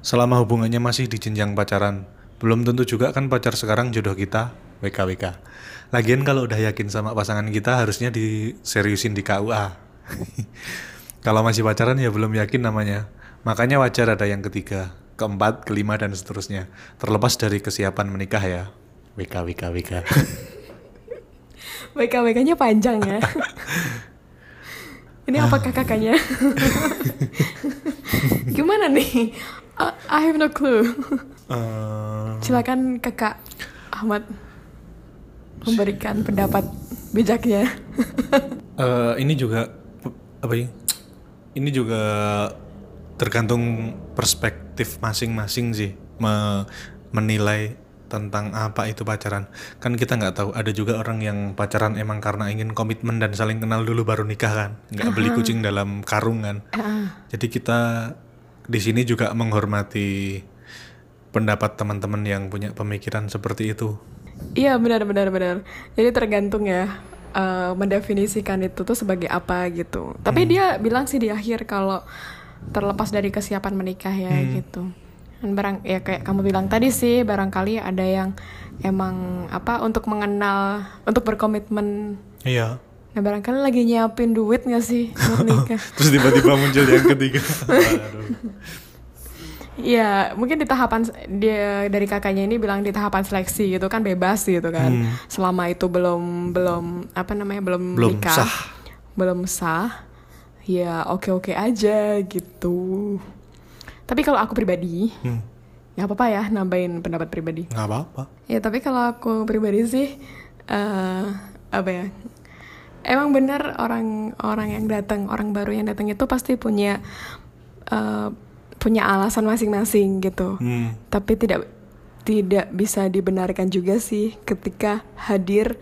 [SPEAKER 2] Selama hubungannya masih di jenjang pacaran. Belum tentu juga kan pacar sekarang jodoh kita. WKWK. Lagian kalau udah yakin sama pasangan kita harusnya diseriusin di KUA. (laughs) kalau masih pacaran ya belum yakin namanya. Makanya wajar ada yang ketiga, keempat, kelima dan seterusnya. Terlepas dari kesiapan menikah ya. WKWK.
[SPEAKER 1] WK-WK-nya panjang ya. Ini
[SPEAKER 2] Ah.
[SPEAKER 1] apakah kakaknya? Gimana nih? Uh, I have no clue.
[SPEAKER 2] Eh,
[SPEAKER 1] Silakan kakak Ahmad memberikan pendapat bijaknya.
[SPEAKER 2] Eh, ini juga apa ya? Ini juga tergantung perspektif masing-masing sih me- menilai tentang apa itu pacaran. Kan kita nggak tahu. Ada juga orang yang pacaran emang karena ingin komitmen dan saling kenal dulu baru nikah kan. Nggak beli kucing dalam karung kan.
[SPEAKER 1] Ah,
[SPEAKER 2] Jadi kita di sini juga menghormati pendapat teman-teman yang punya pemikiran seperti itu.
[SPEAKER 1] Iya benar benar benar. Jadi tergantung ya eh, mendefinisikan itu tuh sebagai apa gitu. Tapi dia bilang sih di akhir kalau terlepas dari kesiapan menikah ya gitu. Dan barang ya kayak kamu bilang tadi sih barangkali ada yang emang apa untuk mengenal untuk berkomitmen.
[SPEAKER 2] Iya.
[SPEAKER 1] Nah barangkali lagi nyiapin duit nggak sih buat (laughs) nikah?
[SPEAKER 2] Terus tiba-tiba muncul yang ketiga. (laughs) Waduh.
[SPEAKER 1] Ya, mungkin di tahapan dia dari kakaknya ini bilang di tahapan seleksi gitu kan bebas gitu kan.
[SPEAKER 2] Hmm.
[SPEAKER 1] Selama itu belum belum apa namanya belum,
[SPEAKER 2] Belum
[SPEAKER 1] nikah,
[SPEAKER 2] sah.
[SPEAKER 1] belum sah. Ya oke-oke aja gitu. Tapi kalau aku pribadi,
[SPEAKER 2] Hmm.
[SPEAKER 1] nggak apa-apa ya nambahin pendapat pribadi.
[SPEAKER 2] nggak apa-apa
[SPEAKER 1] Ya tapi kalau aku pribadi sih eh apa ya? Emang benar orang-orang yang datang, orang baru yang datang itu pasti punya eh, punya alasan masing-masing gitu.
[SPEAKER 2] Hmm.
[SPEAKER 1] Tapi tidak tidak bisa dibenarkan juga sih ketika hadir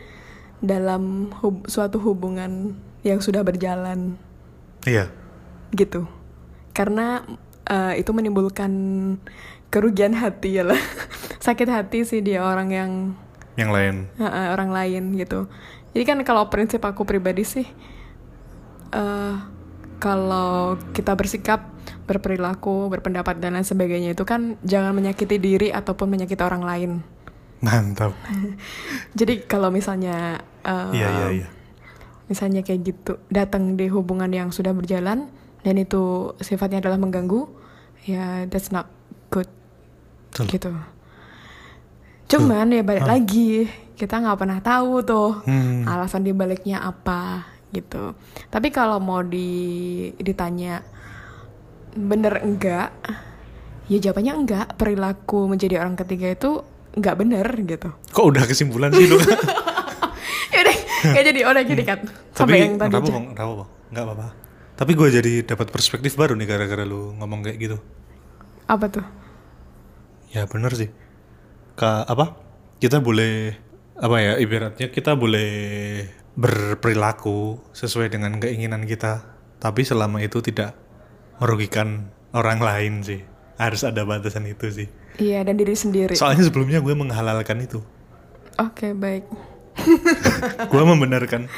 [SPEAKER 1] dalam hub- suatu hubungan yang sudah berjalan
[SPEAKER 2] iya
[SPEAKER 1] gitu. Karena eh, itu menimbulkan kerugian hati ya lah. (laughs) Sakit hati sih dia orang yang
[SPEAKER 2] yang lain
[SPEAKER 1] Heeh, orang lain gitu. Jadi kan kalau prinsip aku pribadi sih, eh kalau kita bersikap, berperilaku, berpendapat dan lain sebagainya itu kan jangan menyakiti diri ataupun menyakiti orang lain.
[SPEAKER 2] mantap (laughs)
[SPEAKER 1] Jadi kalau misalnya, eh,
[SPEAKER 2] iya iya iya
[SPEAKER 1] misalnya kayak gitu, datang di hubungan yang sudah berjalan dan itu sifatnya adalah mengganggu, ya that's not good
[SPEAKER 2] Betul.
[SPEAKER 1] gitu. Cuman ya balik lagi kita nggak pernah tahu tuh
[SPEAKER 2] Hmm.
[SPEAKER 1] alasan dibaliknya apa gitu. Tapi kalau mau di ditanya bener enggak, ya jawabannya enggak. Perilaku menjadi orang ketiga itu enggak bener gitu.
[SPEAKER 2] kok udah kesimpulan sih lu (laughs)
[SPEAKER 1] ya udah, kayak jadi udah gini kan.
[SPEAKER 2] tapi
[SPEAKER 1] Sampai yang tadi.
[SPEAKER 2] nggak apa
[SPEAKER 1] aja.
[SPEAKER 2] nggak apa nggak apa tapi gue jadi dapat perspektif baru nih gara-gara lu ngomong kayak gitu
[SPEAKER 1] Apa tuh?
[SPEAKER 2] ya bener sih Ka, apa kita boleh apa ya ibaratnya kita boleh berperilaku sesuai dengan keinginan kita tapi selama itu tidak merugikan orang lain sih harus ada batasan itu sih
[SPEAKER 1] Iya dan diri sendiri.
[SPEAKER 2] soalnya sebelumnya gue menghalalkan itu
[SPEAKER 1] Oke baik. (laughs)
[SPEAKER 2] gue membenarkan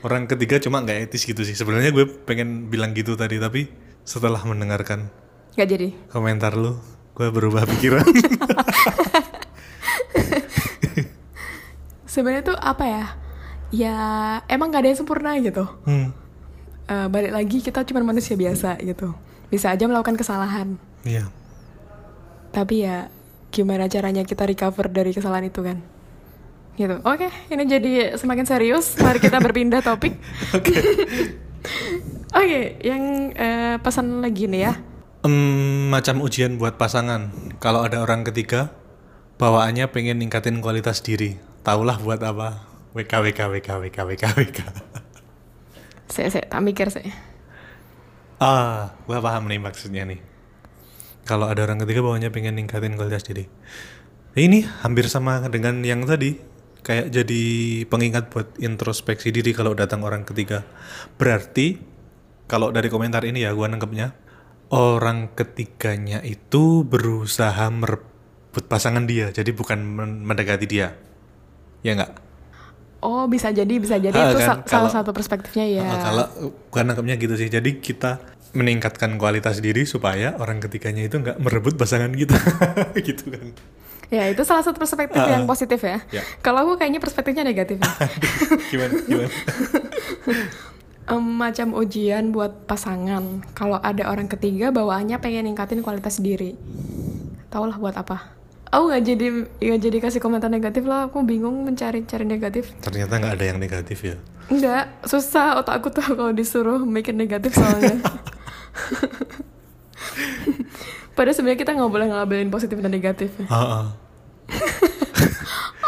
[SPEAKER 2] orang ketiga cuma nggak etis gitu sih sebenarnya gue pengen bilang gitu tadi tapi setelah mendengarkan
[SPEAKER 1] Gak jadi.
[SPEAKER 2] komentar lu gue berubah pikiran (laughs)
[SPEAKER 1] Sebenarnya tuh apa ya? Ya emang gak ada yang sempurna gitu.
[SPEAKER 2] hmm,
[SPEAKER 1] Eh, balik lagi kita cuma manusia biasa gitu. Bisa aja melakukan kesalahan.
[SPEAKER 2] iya
[SPEAKER 1] Tapi ya gimana caranya kita recover dari kesalahan itu kan? Gitu. Oke, ini jadi semakin serius. Mari kita berpindah (laughs) topik.
[SPEAKER 2] oke (laughs)
[SPEAKER 1] Oke, yang eh, pesan lagi nih ya.
[SPEAKER 2] Em, macam ujian buat pasangan kalau ada orang ketiga bawaannya pengen ningkatin kualitas diri taulah buat apa WK WK WK WK WK WK
[SPEAKER 1] Saya, saya tak mikir sih.
[SPEAKER 2] ah gua paham nih maksudnya nih. Kalau ada orang ketiga bawaannya pengen ningkatin kualitas diri ini hampir sama dengan yang tadi. Kayak jadi pengingat buat introspeksi diri kalau datang orang ketiga. Berarti kalau dari komentar ini ya gua nangkepnya orang ketiganya itu berusaha merebut pasangan dia. Jadi bukan men- mendekati dia. Ya nggak
[SPEAKER 1] Oh, bisa jadi, bisa jadi
[SPEAKER 2] Ah,
[SPEAKER 1] itu
[SPEAKER 2] kan,
[SPEAKER 1] sa- salah
[SPEAKER 2] kalau-
[SPEAKER 1] satu perspektifnya ya.
[SPEAKER 2] Uh, kalau gua nangkepnya gitu sih jadi kita meningkatkan kualitas diri supaya orang ketiganya itu nggak merebut pasangan kita (laughs) gitu kan
[SPEAKER 1] Ya, itu salah satu perspektif
[SPEAKER 2] Ah,
[SPEAKER 1] yang
[SPEAKER 2] ah.
[SPEAKER 1] positif ya.
[SPEAKER 2] Ya.
[SPEAKER 1] Kalau aku kayaknya perspektifnya negatif ya. (laughs)
[SPEAKER 2] gimana gimana (laughs)
[SPEAKER 1] Em, macam ujian buat pasangan. Kalau ada orang ketiga bawaannya pengen ningkatin kualitas diri. Taulah buat apa? Aku nggak jadi nggak jadi kasih komentar negatif lah. Aku bingung mencari-cari negatif.
[SPEAKER 2] ternyata nggak ada yang negatif ya
[SPEAKER 1] Enggak, susah otak aku tuh (laughs) kalau disuruh mikir negatif soalnya. (laughs) Padahal sebenarnya kita nggak boleh ngambilin positif dan negatif. ya. (laughs)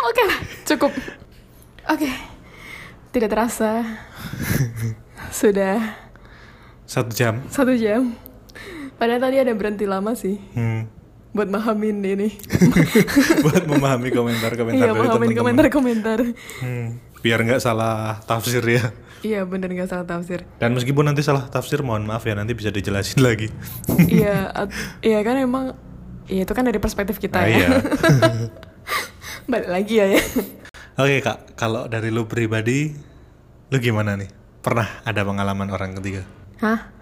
[SPEAKER 1] Oke lah, cukup. Oke, tidak terasa sudah
[SPEAKER 2] satu jam
[SPEAKER 1] satu jam. Padahal tadi ada berhenti lama sih
[SPEAKER 2] Hmm.
[SPEAKER 1] Buat mahamin ini. (laughs)
[SPEAKER 2] buat memahami komentar-komentar
[SPEAKER 1] Iya,
[SPEAKER 2] teman-teman
[SPEAKER 1] komentar-komentar.
[SPEAKER 2] Hmm, biar nggak salah tafsir ya
[SPEAKER 1] Iya, bener nggak salah tafsir.
[SPEAKER 2] dan meskipun nanti salah tafsir mohon maaf ya nanti bisa dijelasin lagi (laughs)
[SPEAKER 1] iya, iya kan emang, iya itu kan dari perspektif kita
[SPEAKER 2] Ah,
[SPEAKER 1] ya.
[SPEAKER 2] iya. (laughs)
[SPEAKER 1] Balik lagi ya ya.
[SPEAKER 2] Oke kak, kalau dari lu pribadi, lu gimana nih? Pernah ada pengalaman orang ketiga?
[SPEAKER 1] Hah?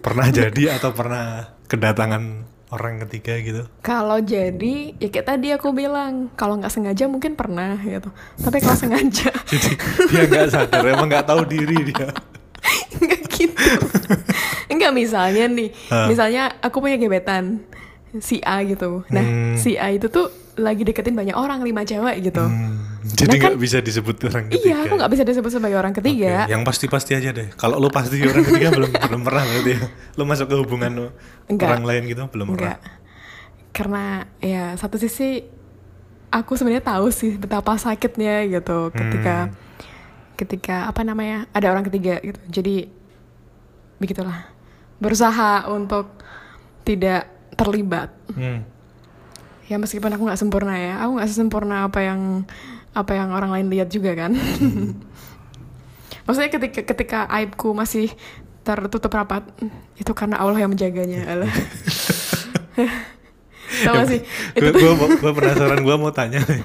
[SPEAKER 2] Pernah jadi atau pernah kedatangan orang ketiga gitu?
[SPEAKER 1] Kalau jadi, ya kayak tadi aku bilang, kalau nggak sengaja mungkin pernah gitu. Tapi kalau (laughs) sengaja,
[SPEAKER 2] Jadi dia nggak sadar, emang nggak tahu diri dia. (laughs)
[SPEAKER 1] nggak gitu. Enggak misalnya nih,
[SPEAKER 2] Ah.
[SPEAKER 1] misalnya aku punya gebetan, si A gitu. Nah,
[SPEAKER 2] Hmm.
[SPEAKER 1] si A itu tuh lagi deketin banyak orang, lima cewek gitu.
[SPEAKER 2] Hmm, jadi
[SPEAKER 1] Nah,
[SPEAKER 2] nggak
[SPEAKER 1] kan-
[SPEAKER 2] bisa disebut orang ketiga.
[SPEAKER 1] Iya, aku nggak bisa disebut sebagai orang ketiga.
[SPEAKER 2] Oke, Yang pasti-pasti aja deh. Kalau lo pasti orang ketiga (laughs) belum belum pernah berarti ya. Lo masuk ke hubungan lo
[SPEAKER 1] Enggak.
[SPEAKER 2] orang lain gitu belum
[SPEAKER 1] Enggak.
[SPEAKER 2] pernah.
[SPEAKER 1] Karena ya satu sisi aku sebenarnya tahu sih betapa sakitnya gitu ketika
[SPEAKER 2] Hmm.
[SPEAKER 1] ketika apa namanya ada orang ketiga gitu. Jadi begitulah. Berusaha untuk tidak terlibat.
[SPEAKER 2] Hmm.
[SPEAKER 1] Ya meskipun aku nggak sempurna ya, aku nggak sesempurna apa yang apa yang orang lain lihat juga kan. (laughs) Maksudnya ketika ketika aibku masih tertutup rapat, itu karena Allah yang menjaganya. Allah. (laughs) Tahu gak sih?
[SPEAKER 2] Gue
[SPEAKER 1] tuh
[SPEAKER 2] gua, (laughs) gua penasaran gue mau tanya nih.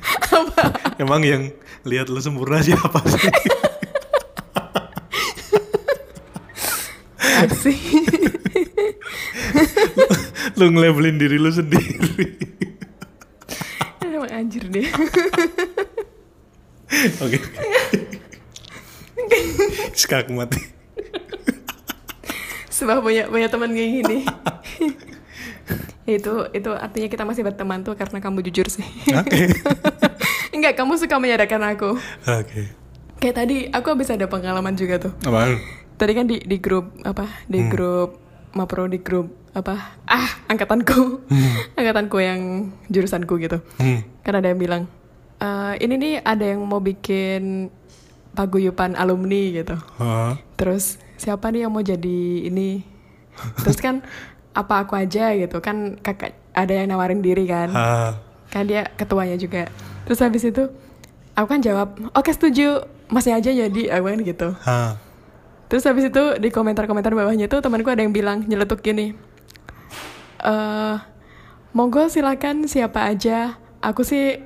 [SPEAKER 2] Emang yang lihat lo sempurna siapa sih?
[SPEAKER 1] asik.
[SPEAKER 2] lo ngelabelin diri lo sendiri.
[SPEAKER 1] Emang anjir deh.
[SPEAKER 2] Oke. Skak mati.
[SPEAKER 1] Sebab punya punya teman kayak gini. itu itu artinya kita masih berteman tuh karena kamu jujur sih.
[SPEAKER 2] Oke.
[SPEAKER 1] Enggak, kamu suka menyadarkan aku.
[SPEAKER 2] Oke.
[SPEAKER 1] Kayak tadi aku habis ada pengalaman juga tuh.
[SPEAKER 2] Apaan?
[SPEAKER 1] Tadi kan di di grup apa? Di grup Mapro di grup apa? Ah, angkatanku. angkatanku yang jurusanku gitu.
[SPEAKER 2] Hmm.
[SPEAKER 1] Kan ada yang bilang, "Eh, ini nih ada yang mau bikin paguyupan alumni gitu.
[SPEAKER 2] Hah?
[SPEAKER 1] Terus siapa nih yang mau jadi ini? Terus kan apa aku aja gitu kan kakak ada yang nawarin diri kan
[SPEAKER 2] Hah?
[SPEAKER 1] kan dia ketuanya juga terus habis itu aku kan jawab oke setuju masih aja jadi aku kan gitu
[SPEAKER 2] Hah?
[SPEAKER 1] terus habis itu di komentar-komentar bawahnya tuh temanku ada yang bilang nyeletuk gini eh monggo silakan siapa aja aku sih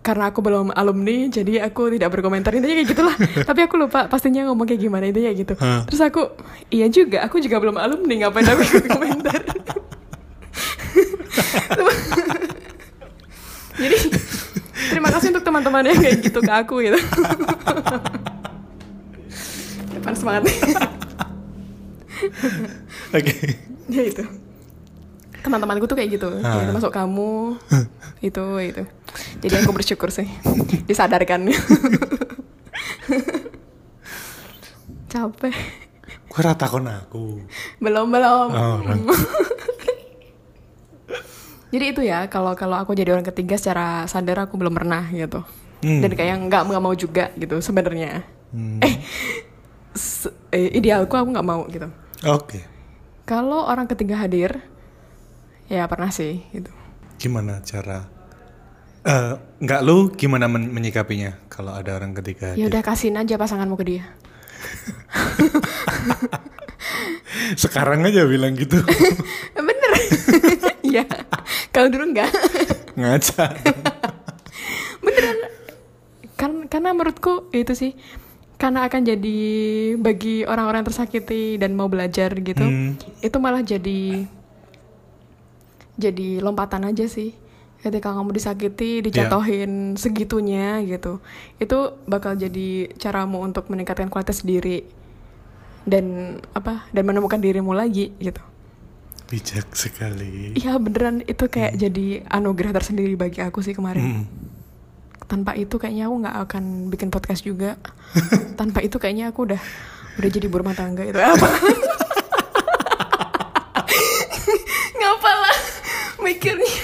[SPEAKER 1] karena aku belum alumni jadi aku tidak berkomentar. Intinya kayak gitulah. (laughs) Tapi aku lupa pastinya ngomong kayak gimana intinya kayak gitu.
[SPEAKER 2] Hah.
[SPEAKER 1] terus aku iya juga aku juga belum alumni ngapain aku ikut komentar? (laughs) Jadi terima kasih untuk teman-teman yang kayak gitu ke aku gitu. Depan semangat. (laughs)
[SPEAKER 2] Oke.
[SPEAKER 1] ya itu teman-temanku tuh kayak gitu.
[SPEAKER 2] Ah.
[SPEAKER 1] ya, termasuk kamu. (laughs) Itu itu. Jadi aku bersyukur sih. (laughs) Disadarkan. (laughs) Capek.
[SPEAKER 2] Gue rata kon aku.
[SPEAKER 1] belum belum.
[SPEAKER 2] Oh,
[SPEAKER 1] jadi itu ya kalau kalau aku jadi orang ketiga secara sadar aku belum pernah gitu.
[SPEAKER 2] Hmm.
[SPEAKER 1] dan kayak nggak nggak mau juga gitu sebenarnya.
[SPEAKER 2] Hmm.
[SPEAKER 1] eh, eh idealku aku nggak mau gitu.
[SPEAKER 2] Oke.
[SPEAKER 1] kalau orang ketiga hadir ya pernah sih gitu
[SPEAKER 2] Gimana cara? Eh, nggak lu gimana men- menyikapinya kalau ada orang ketiga?
[SPEAKER 1] ya udah kasihin aja pasanganmu ke dia (laughs)
[SPEAKER 2] Sekarang aja bilang gitu. (laughs)
[SPEAKER 1] bener (laughs) ya kalau dulu enggak
[SPEAKER 2] Ngaca.
[SPEAKER 1] beneran kan karena menurutku itu sih karena akan jadi bagi orang-orang tersakiti dan mau belajar gitu
[SPEAKER 2] Hmm.
[SPEAKER 1] itu malah jadi jadi lompatan aja sih. Ketika kamu disakiti dijatuhin segitunya gitu itu bakal jadi caramu untuk meningkatkan kualitas diri dan apa dan menemukan dirimu lagi gitu.
[SPEAKER 2] Bijak sekali.
[SPEAKER 1] Iya beneran itu kayak jadi anugerah tersendiri bagi aku sih kemarin.
[SPEAKER 2] Hmm.
[SPEAKER 1] tanpa itu kayaknya aku nggak akan bikin podcast juga. (laughs) Tanpa itu kayaknya aku udah udah jadi rumah tangga itu. Apa (laughs) ngapa lah mikirnya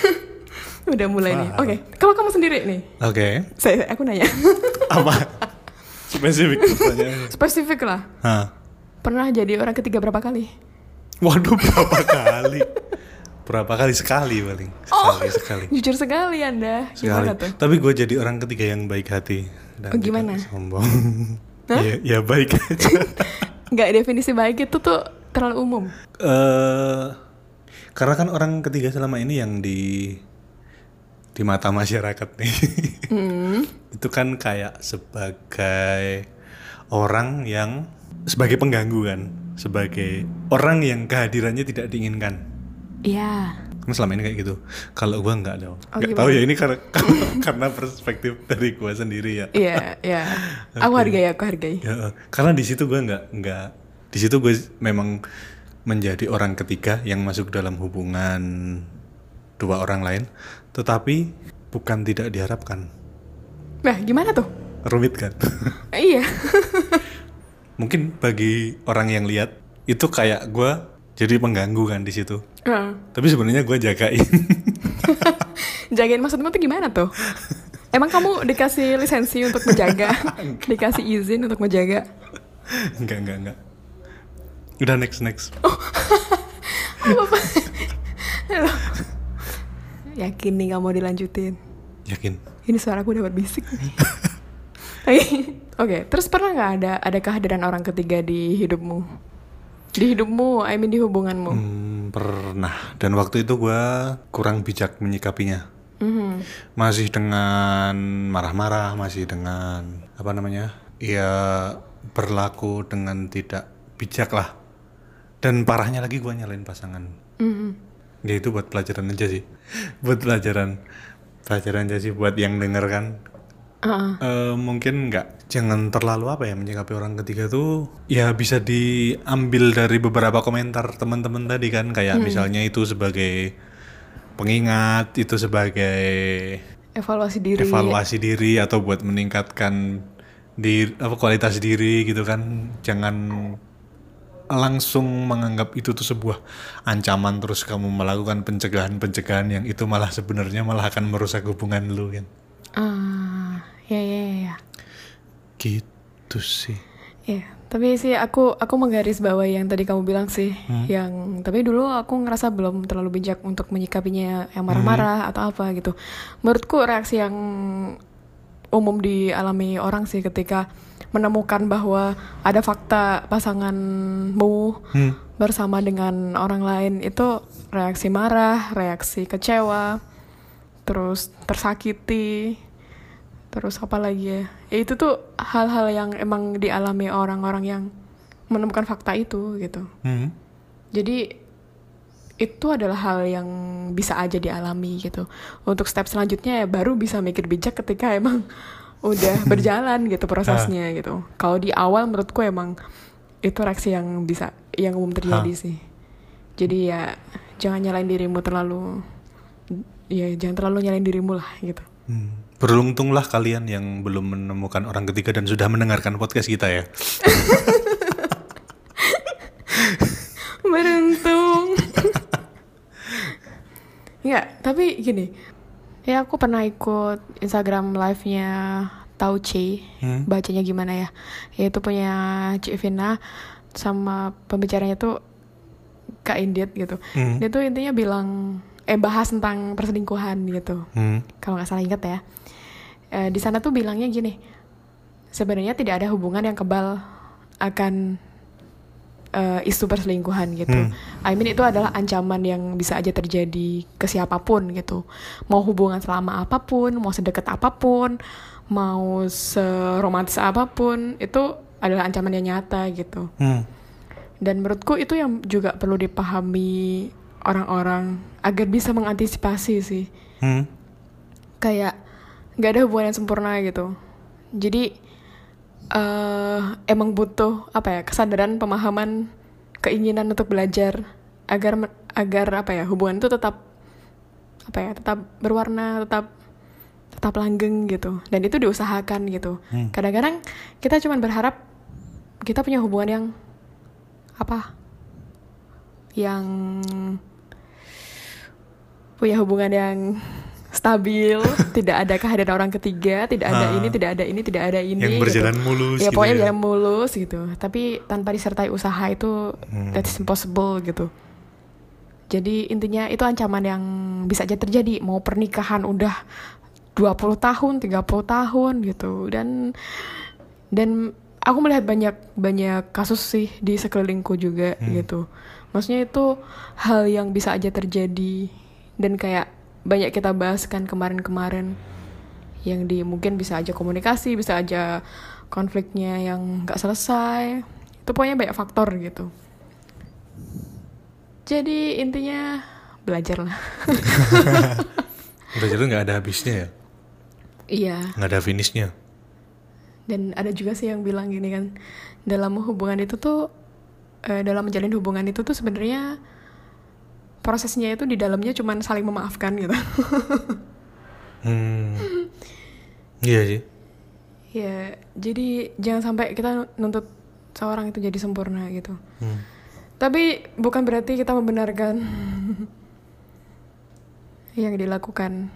[SPEAKER 1] (laughs) udah mulai nih oke kalau kamu sendiri nih
[SPEAKER 2] Oke.
[SPEAKER 1] saya aku nanya (laughs)
[SPEAKER 2] Apa? Spesifik (laughs)
[SPEAKER 1] spesifik lah
[SPEAKER 2] Hah.
[SPEAKER 1] pernah jadi orang ketiga berapa kali
[SPEAKER 2] Waduh berapa kali? Berapa kali sekali paling? Sekali sekali.
[SPEAKER 1] jujur sekali anda
[SPEAKER 2] Sekali.
[SPEAKER 1] gimana tuh
[SPEAKER 2] Tapi gue jadi orang ketiga yang baik hati. Dan
[SPEAKER 1] Oh, gimana?
[SPEAKER 2] Sombong. ya, ya baik aja.
[SPEAKER 1] nggak definisi baik itu tuh terlalu umum
[SPEAKER 2] eh karena kan orang ketiga selama ini yang di di mata masyarakat nih.
[SPEAKER 1] Hmm.
[SPEAKER 2] itu kan kayak sebagai orang yang sebagai pengganggu kan? Sebagai orang yang kehadirannya tidak diinginkan.
[SPEAKER 1] Iya.
[SPEAKER 2] Kan selama ini kayak gitu? Kalau gua nggak dong
[SPEAKER 1] Oh, gimana?
[SPEAKER 2] tahu ya ini karena (laughs) karena perspektif dari gua sendiri ya.
[SPEAKER 1] Iya, iya. Aku hargai, aku hargai.
[SPEAKER 2] Ya, karena di situ gue nggak nggak di situ gue memang menjadi orang ketiga yang masuk dalam hubungan dua orang lain, tetapi bukan tidak diharapkan.
[SPEAKER 1] Nah, gimana tuh?
[SPEAKER 2] Rumit kan?
[SPEAKER 1] iya. (laughs)
[SPEAKER 2] Mungkin bagi orang yang lihat itu kayak gue jadi pengganggu kan di situ.
[SPEAKER 1] Heeh.
[SPEAKER 2] Tapi sebenarnya gue jagain. (laughs)
[SPEAKER 1] Jagain maksudmu tuh gimana tuh? Emang kamu dikasih lisensi untuk menjaga? (laughs) dikasih izin untuk menjaga?
[SPEAKER 2] enggak, enggak, enggak. Udah next next. (laughs)
[SPEAKER 1] Apa? Halo. Yakin nih gak mau dilanjutin?
[SPEAKER 2] Yakin.
[SPEAKER 1] Ini suaraku udah berbisik nih. Oke, Oke, terus pernah nggak ada ada kehadiran orang ketiga di hidupmu? Di hidupmu, I mean di hubunganmu.
[SPEAKER 2] Hmm, pernah. Dan waktu itu gue kurang bijak menyikapinya.
[SPEAKER 1] Mhm.
[SPEAKER 2] Masih dengan marah-marah, masih dengan apa namanya? Ya berlaku dengan tidak bijak lah. Dan parahnya lagi gue nyalain pasangan.
[SPEAKER 1] Mhm.
[SPEAKER 2] Ya itu buat pelajaran aja sih. (laughs) buat pelajaran. Pelajaran aja sih buat yang denger kan.
[SPEAKER 1] Heeh.
[SPEAKER 2] Eh, mungkin nggak jangan terlalu apa ya menyikapi orang ketiga tuh ya bisa diambil dari beberapa komentar teman-teman tadi kan kayak misalnya itu sebagai pengingat itu sebagai
[SPEAKER 1] Evaluasi diri.
[SPEAKER 2] evaluasi diri atau buat meningkatkan di apa kualitas diri gitu kan jangan langsung menganggap itu tuh sebuah ancaman terus kamu melakukan pencegahan-pencegahan yang itu malah sebenarnya malah akan merusak hubungan lu kan
[SPEAKER 1] Ah, ya ya ya. ya.
[SPEAKER 2] gitu sih
[SPEAKER 1] Iya, tapi sih aku aku menggaris bawah yang tadi kamu bilang sih, yang tapi dulu aku ngerasa belum terlalu bijak untuk menyikapinya yang marah-marah atau apa gitu. Menurutku reaksi yang umum dialami orang sih ketika menemukan bahwa ada fakta pasanganmu
[SPEAKER 2] Hmm.
[SPEAKER 1] bersama dengan orang lain itu reaksi marah, reaksi kecewa, terus tersakiti, terus apa lagi ya? Ya itu tuh hal-hal yang emang dialami orang-orang yang menemukan fakta itu gitu.
[SPEAKER 2] Hmm.
[SPEAKER 1] Jadi itu adalah hal yang bisa aja dialami gitu. Untuk step selanjutnya ya baru bisa mikir bijak ketika emang udah (laughs) berjalan gitu prosesnya gitu. Kalau di awal menurutku emang itu reaksi yang bisa yang umum terjadi
[SPEAKER 2] Hah.
[SPEAKER 1] sih. Jadi ya jangan nyalain dirimu terlalu ya jangan terlalu nyalain dirimu lah gitu.
[SPEAKER 2] Hmm. Beruntunglah kalian yang belum menemukan orang ketiga dan sudah mendengarkan podcast kita ya. (laughs)
[SPEAKER 1] Beruntung. (laughs) Enggak, tapi gini. Ya aku pernah ikut Instagram live-nya Tauce.
[SPEAKER 2] Hmm.
[SPEAKER 1] Bacanya gimana ya? Yaitu punya Cik Vina sama pembicaranya tuh Kak Indit gitu.
[SPEAKER 2] Hmm.
[SPEAKER 1] Dia tuh intinya bilang eh bahas tentang perselingkuhan gitu.
[SPEAKER 2] Hmm.
[SPEAKER 1] Kalau nggak salah inget ya. Eh, di sana tuh bilangnya gini. Sebenarnya tidak ada hubungan yang kebal akan eh, isu perselingkuhan gitu.
[SPEAKER 2] Hmm.
[SPEAKER 1] I mean itu adalah ancaman yang bisa aja terjadi ke siapa pun gitu. Mau hubungan selama apa pun, mau sedekat apa pun, mau seromantis apa pun, itu adalah ancaman yang nyata gitu.
[SPEAKER 2] Hmm.
[SPEAKER 1] Dan menurutku itu yang juga perlu dipahami orang-orang agar bisa mengantisipasi sih.
[SPEAKER 2] Hmm.
[SPEAKER 1] Kayak nggak ada hubungan yang sempurna gitu. Jadi eh emang butuh apa ya kesadaran, pemahaman, keinginan untuk belajar agar agar apa ya hubungan itu tetap apa ya tetap berwarna, tetap tetap langgeng gitu. Dan itu diusahakan gitu.
[SPEAKER 2] Hmm.
[SPEAKER 1] Kadang-kadang kita cuma berharap kita punya hubungan yang apa yang punya hubungan yang stabil, (laughs) tidak ada kehadiran orang ketiga, tidak ada
[SPEAKER 2] Ah.
[SPEAKER 1] ini, tidak ada ini, tidak ada ini.
[SPEAKER 2] Yang
[SPEAKER 1] gitu.
[SPEAKER 2] berjalan mulus
[SPEAKER 1] Ya
[SPEAKER 2] gitu
[SPEAKER 1] pokoknya
[SPEAKER 2] ya.
[SPEAKER 1] jalan mulus gitu. Tapi tanpa disertai usaha itu
[SPEAKER 2] Hmm.
[SPEAKER 1] that's impossible gitu. Jadi intinya itu ancaman yang bisa aja terjadi. Mau pernikahan udah 20 tahun, 30 tahun gitu. Dan dan aku melihat banyak banyak kasus sih di sekelilingku juga gitu. Maksudnya itu hal yang bisa aja terjadi dan kayak banyak kita bahas kan kemarin-kemarin yang di mungkin bisa aja komunikasi, bisa aja konfliknya yang nggak selesai. Itu pokoknya banyak faktor gitu. Jadi intinya belajar lah. (laughs)
[SPEAKER 2] Belajar tuh nggak ada habisnya ya,
[SPEAKER 1] iya.
[SPEAKER 2] nggak ada finishnya.
[SPEAKER 1] Dan ada juga sih yang bilang gini kan, dalam hubungan itu tuh, eh, dalam menjalin hubungan itu tuh sebenarnya prosesnya itu di dalamnya cuman saling memaafkan gitu (laughs)
[SPEAKER 2] Hmm. Iya sih.
[SPEAKER 1] ya jadi jangan sampai kita nuntut seorang itu jadi sempurna gitu
[SPEAKER 2] Hmm.
[SPEAKER 1] tapi bukan berarti kita membenarkan (laughs) yang dilakukan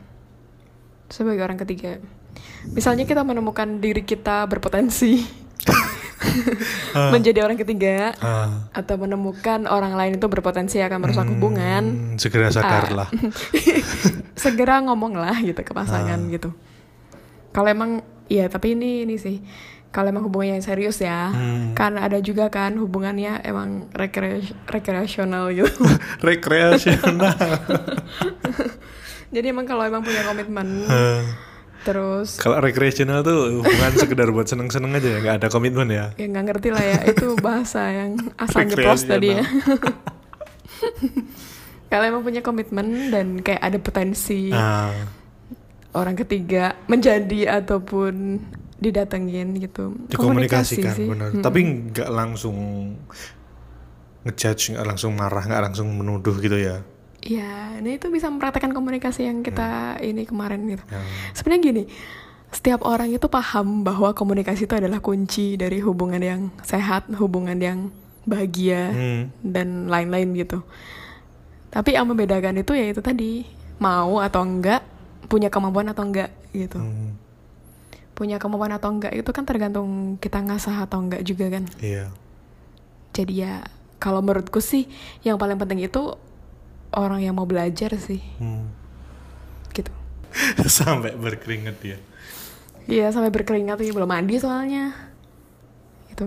[SPEAKER 1] sebagai orang ketiga misalnya kita menemukan diri kita berpotensi (laughs) menjadi orang ketiga
[SPEAKER 2] Ah.
[SPEAKER 1] atau menemukan orang lain itu berpotensi akan merusak hubungan
[SPEAKER 2] Hmm, segera sadarlah. (laughs)
[SPEAKER 1] segera ngomong lah gitu ke pasangan gitu kalau emang ya tapi ini ini sih kalau emang hubungannya yang serius ya
[SPEAKER 2] Hmm.
[SPEAKER 1] kan ada juga kan hubungannya emang rekre- rekreasional gitu (laughs)
[SPEAKER 2] Rekreasional. (laughs)
[SPEAKER 1] jadi emang kalau emang punya komitmen
[SPEAKER 2] Eh,
[SPEAKER 1] terus
[SPEAKER 2] Kalau rekreasional tuh bukan sekedar buat seneng-seneng aja ya, nggak ada komitmen ya.
[SPEAKER 1] ya nggak ngerti lah ya itu bahasa yang asal jeplos tadi ya kalau emang punya komitmen dan kayak ada potensi
[SPEAKER 2] Ah,
[SPEAKER 1] orang ketiga menjadi ataupun didatengin gitu
[SPEAKER 2] dikomunikasikan benar.
[SPEAKER 1] Mm.
[SPEAKER 2] Tapi nggak langsung ngejudge, nggak langsung marah, nggak langsung menuduh gitu ya.
[SPEAKER 1] Ya nah itu bisa mempraktekkan komunikasi yang kita ini kemarin gitu.
[SPEAKER 2] Yang
[SPEAKER 1] sebenarnya gini setiap orang itu paham bahwa komunikasi itu adalah kunci dari hubungan yang sehat hubungan yang bahagia
[SPEAKER 2] Hmm.
[SPEAKER 1] dan lain-lain gitu. Tapi yang membedakan itu ya itu tadi mau atau enggak punya kemampuan atau enggak gitu.
[SPEAKER 2] Hmm,
[SPEAKER 1] punya kemampuan atau enggak itu kan tergantung kita ngasah atau enggak juga kan.
[SPEAKER 2] Iya.
[SPEAKER 1] jadi ya kalau menurutku sih yang paling penting itu orang yang mau belajar sih
[SPEAKER 2] Hmm.
[SPEAKER 1] gitu (laughs)
[SPEAKER 2] Sampai berkeringat dia.
[SPEAKER 1] Iya sampai berkeringat tuh belum mandi soalnya itu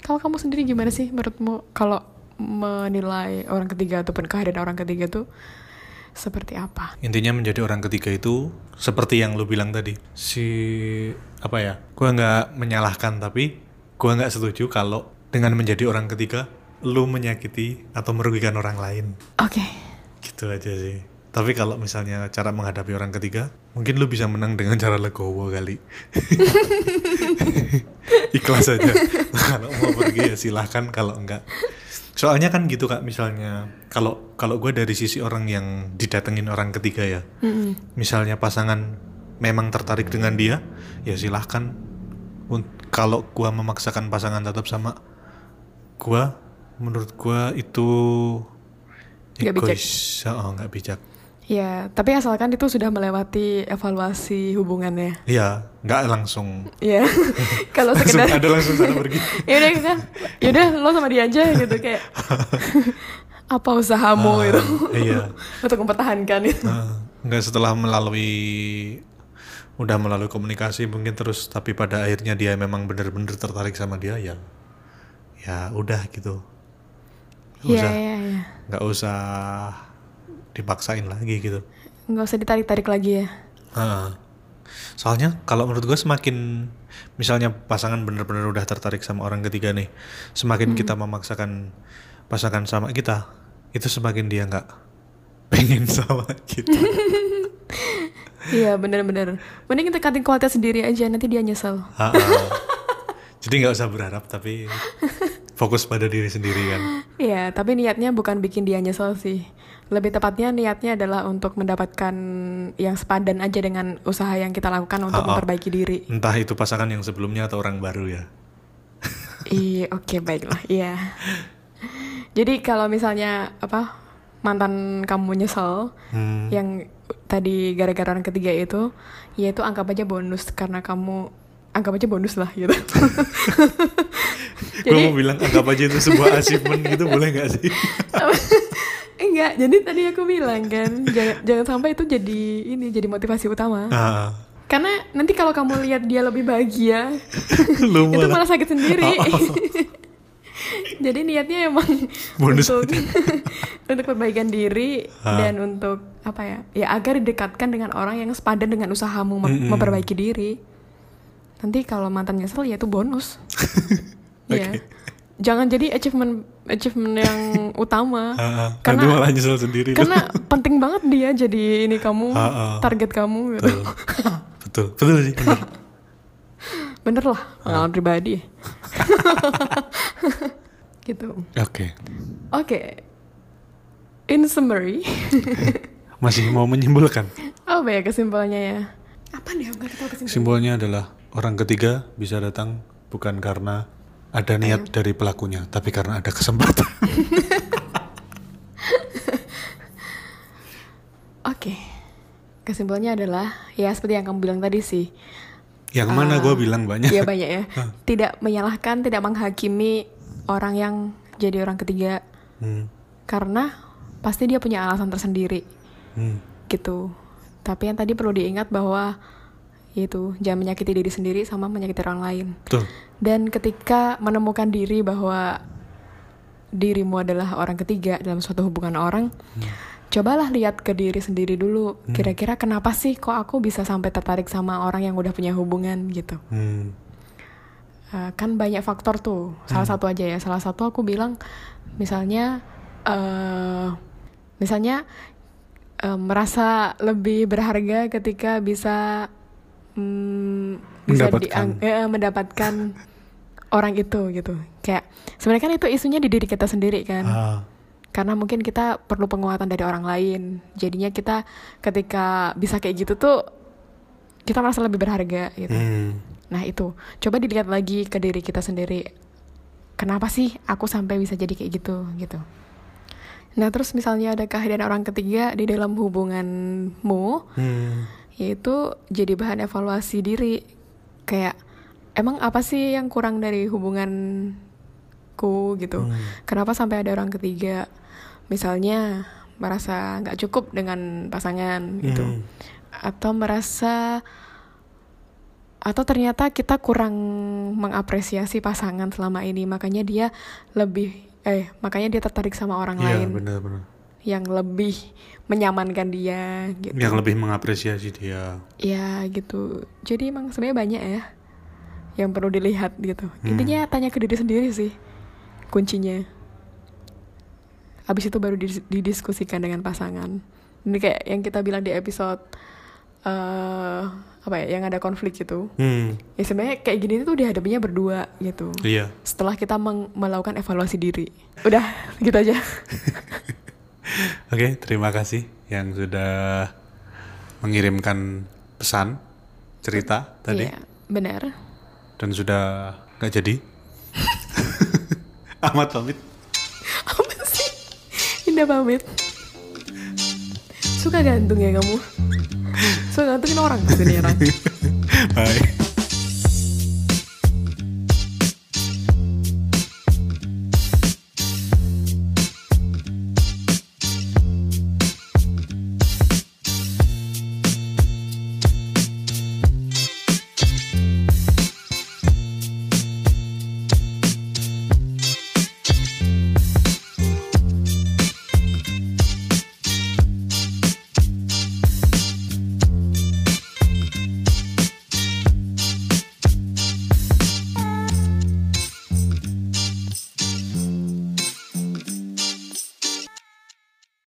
[SPEAKER 1] kalau kamu sendiri gimana sih menurutmu kalau menilai orang ketiga ataupun kehadiran orang ketiga tuh seperti apa
[SPEAKER 2] Intinya menjadi orang ketiga itu seperti yang lu bilang tadi. Si apa ya? Gua nggak menyalahkan tapi gua nggak setuju kalau dengan menjadi orang ketiga lu menyakiti atau merugikan orang lain.
[SPEAKER 1] oke
[SPEAKER 2] Gitu aja sih. Tapi kalau misalnya cara menghadapi orang ketiga, mungkin lu bisa menang dengan cara legowo kali. (laughs) Ikhlas aja. (laughs) kalau mau pergi ya silahkan, kalau enggak. Soalnya kan gitu kak, misalnya kalau kalau gue dari sisi orang yang didatengin orang ketiga ya,
[SPEAKER 1] Mm-mm.
[SPEAKER 2] misalnya pasangan memang tertarik dengan dia, ya silahkan. Kalau gua memaksakan pasangan tetap sama gua, menurut gua itu
[SPEAKER 1] Nggak bijak.
[SPEAKER 2] egois, oh, nggak bijak.
[SPEAKER 1] ya tapi asalkan itu sudah melewati evaluasi hubungannya
[SPEAKER 2] Iya, nggak langsung.
[SPEAKER 1] ya (laughs) kalau sekedar
[SPEAKER 2] ada langsung sana pergi.
[SPEAKER 1] ya udah kita ya udah lo sama dia aja gitu kayak (laughs) apa usahamu
[SPEAKER 2] Ah,
[SPEAKER 1] gitu
[SPEAKER 2] Iya.
[SPEAKER 1] untuk mempertahankan itu
[SPEAKER 2] Nah, nggak setelah melalui udah melalui komunikasi mungkin terus tapi pada akhirnya dia memang benar-benar tertarik sama dia ya ya udah gitu nggak
[SPEAKER 1] Iya
[SPEAKER 2] usah.
[SPEAKER 1] Iya iya
[SPEAKER 2] nggak usah dipaksain lagi gitu.
[SPEAKER 1] Nggak usah ditarik tarik lagi ya.
[SPEAKER 2] Heeh. soalnya kalau menurut gue semakin misalnya pasangan benar-benar udah tertarik sama orang ketiga nih semakin kita memaksakan pasangan sama kita itu semakin dia nggak pengen (laughs) sama kita.
[SPEAKER 1] Iya bener-bener. Mending kita cutting kualitas sendiri aja Nanti dia nyesel.
[SPEAKER 2] Jadi nggak usah berharap tapi (laughs) fokus pada diri sendiri kan.
[SPEAKER 1] Iya tapi niatnya bukan bikin dia nyesel sih Lebih tepatnya niatnya adalah untuk mendapatkan Yang sepadan aja dengan usaha yang kita lakukan Untuk
[SPEAKER 2] Ha-ha.
[SPEAKER 1] memperbaiki diri
[SPEAKER 2] Entah itu pasangan yang sebelumnya atau orang baru ya.
[SPEAKER 1] Iya oke baiklah Iya Jadi kalau misalnya Apa Mantan kamu nyesel
[SPEAKER 2] Hmm.
[SPEAKER 1] Yang tadi gara-gara orang ketiga itu Ya itu anggap aja bonus Karena kamu Anggap aja bonus lah gitu
[SPEAKER 2] Gue mau bilang anggap aja itu sebuah achievement gitu boleh nggak sih? (laughs)
[SPEAKER 1] Enggak, jadi tadi aku bilang kan, jangan jangan sampai itu jadi ini jadi motivasi utama.
[SPEAKER 2] Ah,
[SPEAKER 1] Karena nanti kalau kamu lihat dia lebih bahagia, (laughs)
[SPEAKER 2] lu
[SPEAKER 1] itu
[SPEAKER 2] malah
[SPEAKER 1] sakit sendiri. (laughs)
[SPEAKER 2] Oh.
[SPEAKER 1] jadi niatnya emang
[SPEAKER 2] Bonus
[SPEAKER 1] untuk untuk perbaikan diri
[SPEAKER 2] Ah.
[SPEAKER 1] dan untuk apa ya? Ya agar didekatkan dengan orang yang sepadan dengan usahamu mem-
[SPEAKER 2] Mm-mm.
[SPEAKER 1] memperbaiki diri. Nanti kalau mantan nyesel ya itu bonus. (laughs) Iya.
[SPEAKER 2] Oke.
[SPEAKER 1] Jangan jadi achievement achievement yang (laughs) utama.
[SPEAKER 2] Ah, ah.
[SPEAKER 1] Karena-
[SPEAKER 2] Nanti malah nyesel sendiri tuh.
[SPEAKER 1] Karena penting banget dia jadi ini kamu
[SPEAKER 2] Ah, ah.
[SPEAKER 1] target kamu gitu.
[SPEAKER 2] betul. betul, betul sih. bener. (laughs)
[SPEAKER 1] Bener lah pengalaman pribadi. gitu.
[SPEAKER 2] Oke.
[SPEAKER 1] Oke. in summary,
[SPEAKER 2] Masih mau menyimpulkan.
[SPEAKER 1] apa ya kesimpulannya ya? Apa nih? Aku nggak tahu kesimpulannya.
[SPEAKER 2] Simbolnya adalah orang ketiga bisa datang bukan karena ada niat dari pelakunya, tapi karena ada kesempatan. (laughs)
[SPEAKER 1] Oke, kesimpulannya adalah ya seperti yang kamu bilang tadi sih.
[SPEAKER 2] Yang mana gue bilang banyak.
[SPEAKER 1] Iya banyak ya. Tidak menyalahkan, tidak menghakimi orang yang jadi orang ketiga
[SPEAKER 2] Hmm,
[SPEAKER 1] karena pasti dia punya alasan tersendiri
[SPEAKER 2] hmm,
[SPEAKER 1] gitu. Tapi yang tadi perlu diingat bahwa itu jangan menyakiti diri sendiri sama menyakiti orang lain.
[SPEAKER 2] Betul.
[SPEAKER 1] Dan ketika menemukan diri bahwa dirimu adalah orang ketiga dalam suatu hubungan orang, cobalah lihat ke diri sendiri dulu. Kira-kira kenapa sih kok aku bisa sampai tertarik sama orang yang udah punya hubungan gitu?
[SPEAKER 2] Hmm,
[SPEAKER 1] Uh, kan banyak faktor tuh. Salah satu aja ya. Salah satu aku bilang misalnya eh misalnya eh, merasa lebih berharga ketika bisa mm, bisa
[SPEAKER 2] Mendapatkan.
[SPEAKER 1] eh, mendapatkan (laughs) orang itu gitu. Kayak sebenarnya kan itu isunya di diri kita sendiri kan.
[SPEAKER 2] ah,
[SPEAKER 1] Karena mungkin kita perlu penguatan dari orang lain. Jadinya kita ketika bisa kayak gitu tuh kita merasa lebih berharga gitu.
[SPEAKER 2] hmm,
[SPEAKER 1] Nah itu, coba dilihat lagi ke diri kita sendiri. Kenapa sih aku sampai bisa jadi kayak gitu gitu. Nah terus misalnya ada kehadiran orang ketiga di dalam hubunganmu,
[SPEAKER 2] hmm,
[SPEAKER 1] yaitu jadi bahan evaluasi diri. Kayak emang apa sih yang kurang dari hubunganku gitu? Kenapa sampai ada orang ketiga? Misalnya merasa nggak cukup dengan pasangan gitu,
[SPEAKER 2] hmm,
[SPEAKER 1] atau merasa atau ternyata kita kurang mengapresiasi pasangan selama ini makanya dia lebih eh makanya dia tertarik sama orang
[SPEAKER 2] Iya
[SPEAKER 1] lain
[SPEAKER 2] benar-benar.
[SPEAKER 1] Yang lebih menyamankan dia gitu.
[SPEAKER 2] Yang lebih mengapresiasi dia.
[SPEAKER 1] ya gitu. Jadi emang sebenarnya banyak ya yang perlu dilihat gitu. Intinya tanya ke diri sendiri sih kuncinya. Habis itu baru didis- didiskusikan dengan pasangan. Ini kayak yang kita bilang di episode eh apa ya yang ada konflik gitu
[SPEAKER 2] Hmm,
[SPEAKER 1] ya sebenarnya kayak gini tuh dihadapinya berdua gitu.
[SPEAKER 2] Iya.
[SPEAKER 1] setelah kita melakukan evaluasi diri. Udah gitu aja (laughs) (laughs)
[SPEAKER 2] Oke, terima kasih yang sudah mengirimkan pesan, cerita tadi,
[SPEAKER 1] Iya, benar
[SPEAKER 2] dan sudah nggak jadi. (laughs) Ahmad pamit.
[SPEAKER 1] apa sih Indah pamit suka gantung ya kamu suka gantungin orang orang (laughs)
[SPEAKER 2] Bye.